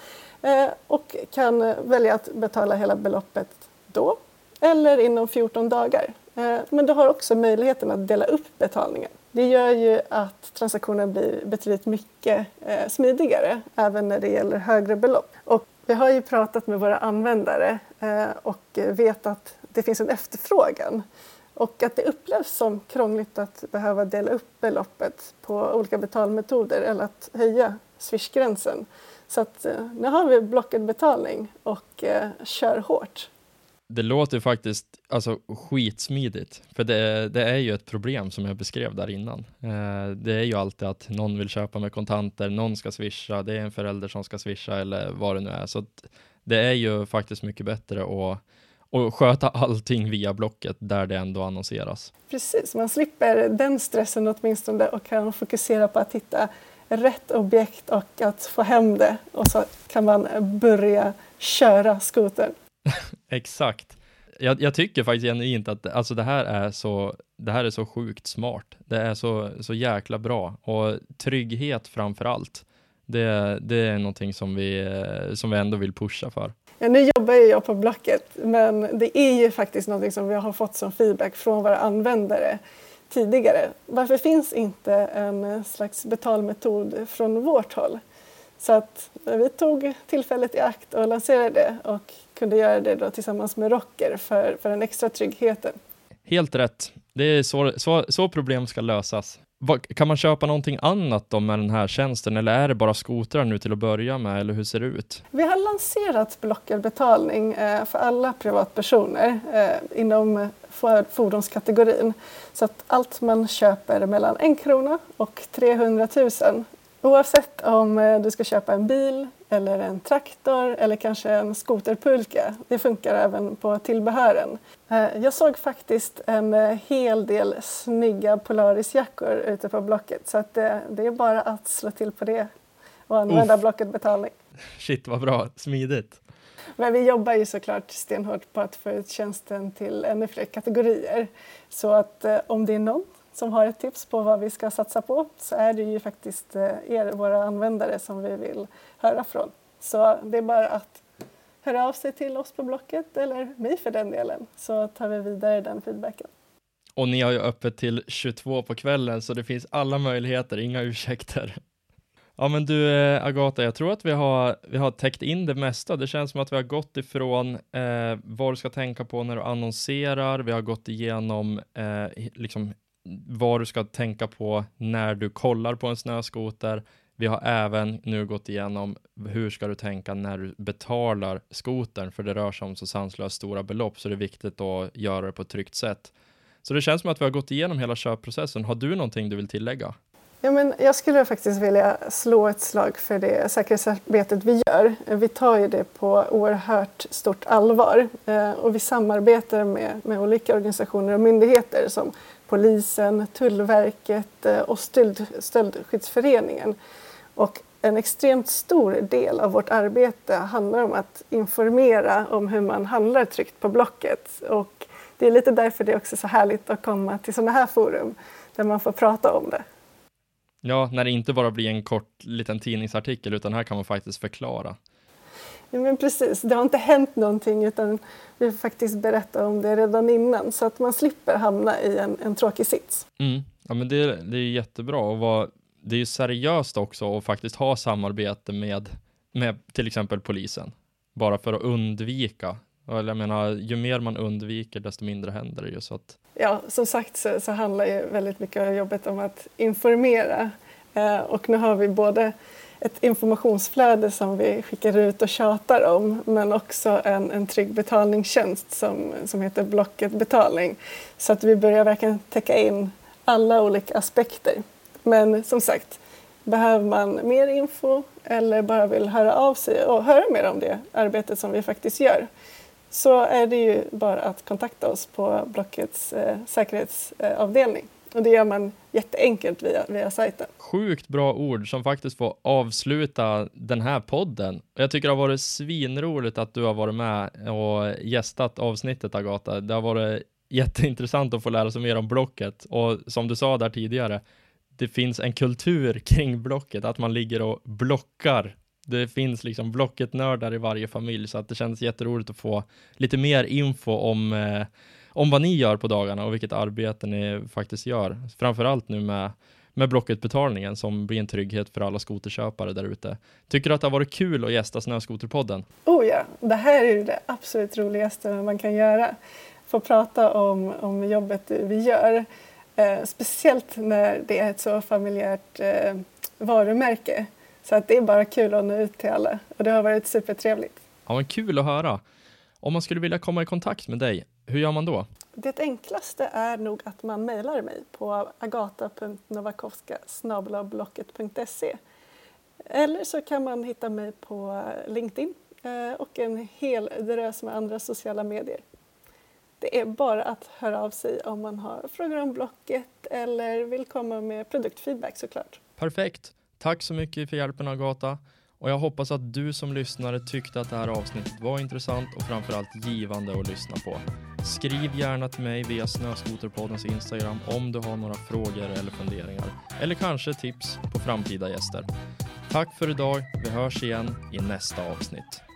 Speaker 2: Eh, och kan eh, välja att betala hela beloppet då eller inom 14 dagar. Eh, men du har också möjligheten att dela upp betalningen. Det gör ju att transaktionen blir betydligt mycket smidigare även när det gäller högre belopp. Och vi har ju pratat med våra användare och vet att det finns en efterfrågan och att det upplevs som krångligt att behöva dela upp beloppet på olika betalmetoder eller att höja swishgränsen. Så att eh, nu har vi blockad betalning och eh, kör hårt.
Speaker 1: Det låter faktiskt alltså, skitsmidigt, för det, det är ju ett problem som jag beskrev där innan. Eh, det är ju alltid att någon vill köpa med kontanter, någon ska swisha, det är en förälder som ska swisha eller vad det nu är. Så det är ju faktiskt mycket bättre att och sköta allting via Blocket där det ändå annonseras.
Speaker 2: Precis, man slipper den stressen åtminstone och kan fokusera på att hitta rätt objekt och att få hem det och så kan man börja köra skotern.
Speaker 1: Exakt. Jag, jag, tycker faktiskt genuint att alltså det här är så, det här är så sjukt smart. Det är så, så jäkla bra och trygghet framför allt. Det, det är någonting som vi, som vi ändå vill pusha för.
Speaker 2: Ja, nu jobbar jag på Blocket men det är ju faktiskt någonting som vi har fått som feedback från våra användare tidigare. Varför finns inte en slags betalmetod från vårt håll? Så att vi tog tillfället i akt och lanserade det och kunde göra det då tillsammans med Rocker för, för den extra tryggheten.
Speaker 1: Helt rätt. Det är så, så, så problem ska lösas. Kan man köpa någonting annat då med den här tjänsten eller är det bara skotrar nu till att börja med eller hur ser det ut?
Speaker 2: Vi har lanserat Blockerbetalning eh, för alla privatpersoner eh, inom fordonskategorin. Så att allt man köper mellan en krona och 300 000 oavsett om eh, du ska köpa en bil eller en traktor eller kanske en skoterpulka. Det funkar även på tillbehören. Eh, jag såg faktiskt en eh, hel del snygga Polarisjackor ute på Blocket så att det, det är bara att slå till på det och använda Uff. Blocket betalning.
Speaker 1: Shit vad bra, smidigt.
Speaker 2: Men vi jobbar ju såklart stenhårt på att få ut tjänsten till ännu fler kategorier. Så att eh, om det är någon som har ett tips på vad vi ska satsa på så är det ju faktiskt eh, er, våra användare, som vi vill höra från. Så det är bara att höra av sig till oss på Blocket eller mig för den delen så tar vi vidare den feedbacken.
Speaker 1: Och ni har ju öppet till 22 på kvällen så det finns alla möjligheter, inga ursäkter. Ja men du eh, Agata, jag tror att vi har, vi har täckt in det mesta. Det känns som att vi har gått ifrån eh, vad du ska tänka på när du annonserar. Vi har gått igenom eh, liksom, vad du ska tänka på när du kollar på en snöskoter. Vi har även nu gått igenom hur ska du tänka när du betalar skotern, för det rör sig om så sanslöst stora belopp, så det är viktigt att göra det på ett tryggt sätt. Så det känns som att vi har gått igenom hela köpprocessen. Har du någonting du vill tillägga?
Speaker 2: Ja, men jag skulle faktiskt vilja slå ett slag för det säkerhetsarbetet vi gör. Vi tar ju det på oerhört stort allvar eh, och vi samarbetar med, med olika organisationer och myndigheter som polisen, Tullverket eh, och stöld, Stöldskyddsföreningen. Och en extremt stor del av vårt arbete handlar om att informera om hur man handlar tryggt på Blocket. Och det är lite därför det är också så härligt att komma till sådana här forum där man får prata om det.
Speaker 1: Ja, när det inte bara blir en kort liten tidningsartikel utan här kan man faktiskt förklara.
Speaker 2: Ja, men precis, det har inte hänt någonting utan vi får faktiskt berätta om det redan innan så att man slipper hamna i en, en tråkig sits.
Speaker 1: Mm. Ja, men det, det är jättebra och vad, det är ju seriöst också att faktiskt ha samarbete med, med till exempel polisen. Bara för att undvika. Eller jag menar, ju mer man undviker desto mindre händer det ju. Så att...
Speaker 2: Ja, som sagt så, så handlar ju väldigt mycket av jobbet om att informera. Eh, och nu har vi både ett informationsflöde som vi skickar ut och tjatar om men också en, en trygg betalningstjänst som, som heter Blocket betalning. Så att vi börjar verkligen täcka in alla olika aspekter. Men som sagt, behöver man mer info eller bara vill höra av sig och höra mer om det arbetet som vi faktiskt gör så är det ju bara att kontakta oss på Blockets eh, säkerhetsavdelning. Och det gör man jätteenkelt via, via sajten.
Speaker 1: Sjukt bra ord som faktiskt får avsluta den här podden. Jag tycker det har varit svinroligt att du har varit med och gästat avsnittet Agata. Det har varit jätteintressant att få lära sig mer om Blocket och som du sa där tidigare, det finns en kultur kring Blocket, att man ligger och blockar. Det finns liksom Blocket-nördar i varje familj, så att det känns jätteroligt att få lite mer info om, eh, om vad ni gör på dagarna och vilket arbete ni faktiskt gör. Framförallt nu med med Blocket-betalningen som blir en trygghet för alla skoterköpare där ute. Tycker du att det har varit kul att gästa Snöskoterpodden?
Speaker 2: Oh ja, det här är det absolut roligaste man kan göra. Få prata om, om jobbet vi gör. Eh, speciellt när det är ett så familjärt eh, varumärke. Så att det är bara kul att nå ut till alla och det har varit supertrevligt.
Speaker 1: Ja, men kul att höra. Om man skulle vilja komma i kontakt med dig, hur gör man då?
Speaker 2: Det enklaste är nog att man mejlar mig på agata.novakowska Eller så kan man hitta mig på LinkedIn eh, och en hel drös med andra sociala medier. Det är bara att höra av sig om man har frågor om Blocket eller vill komma med produktfeedback såklart.
Speaker 1: Perfekt. Tack så mycket för hjälpen Agata. Och jag hoppas att du som lyssnare tyckte att det här avsnittet var intressant och framförallt givande att lyssna på. Skriv gärna till mig via Snöskoterpoddens Instagram om du har några frågor eller funderingar. Eller kanske tips på framtida gäster. Tack för idag. Vi hörs igen i nästa avsnitt.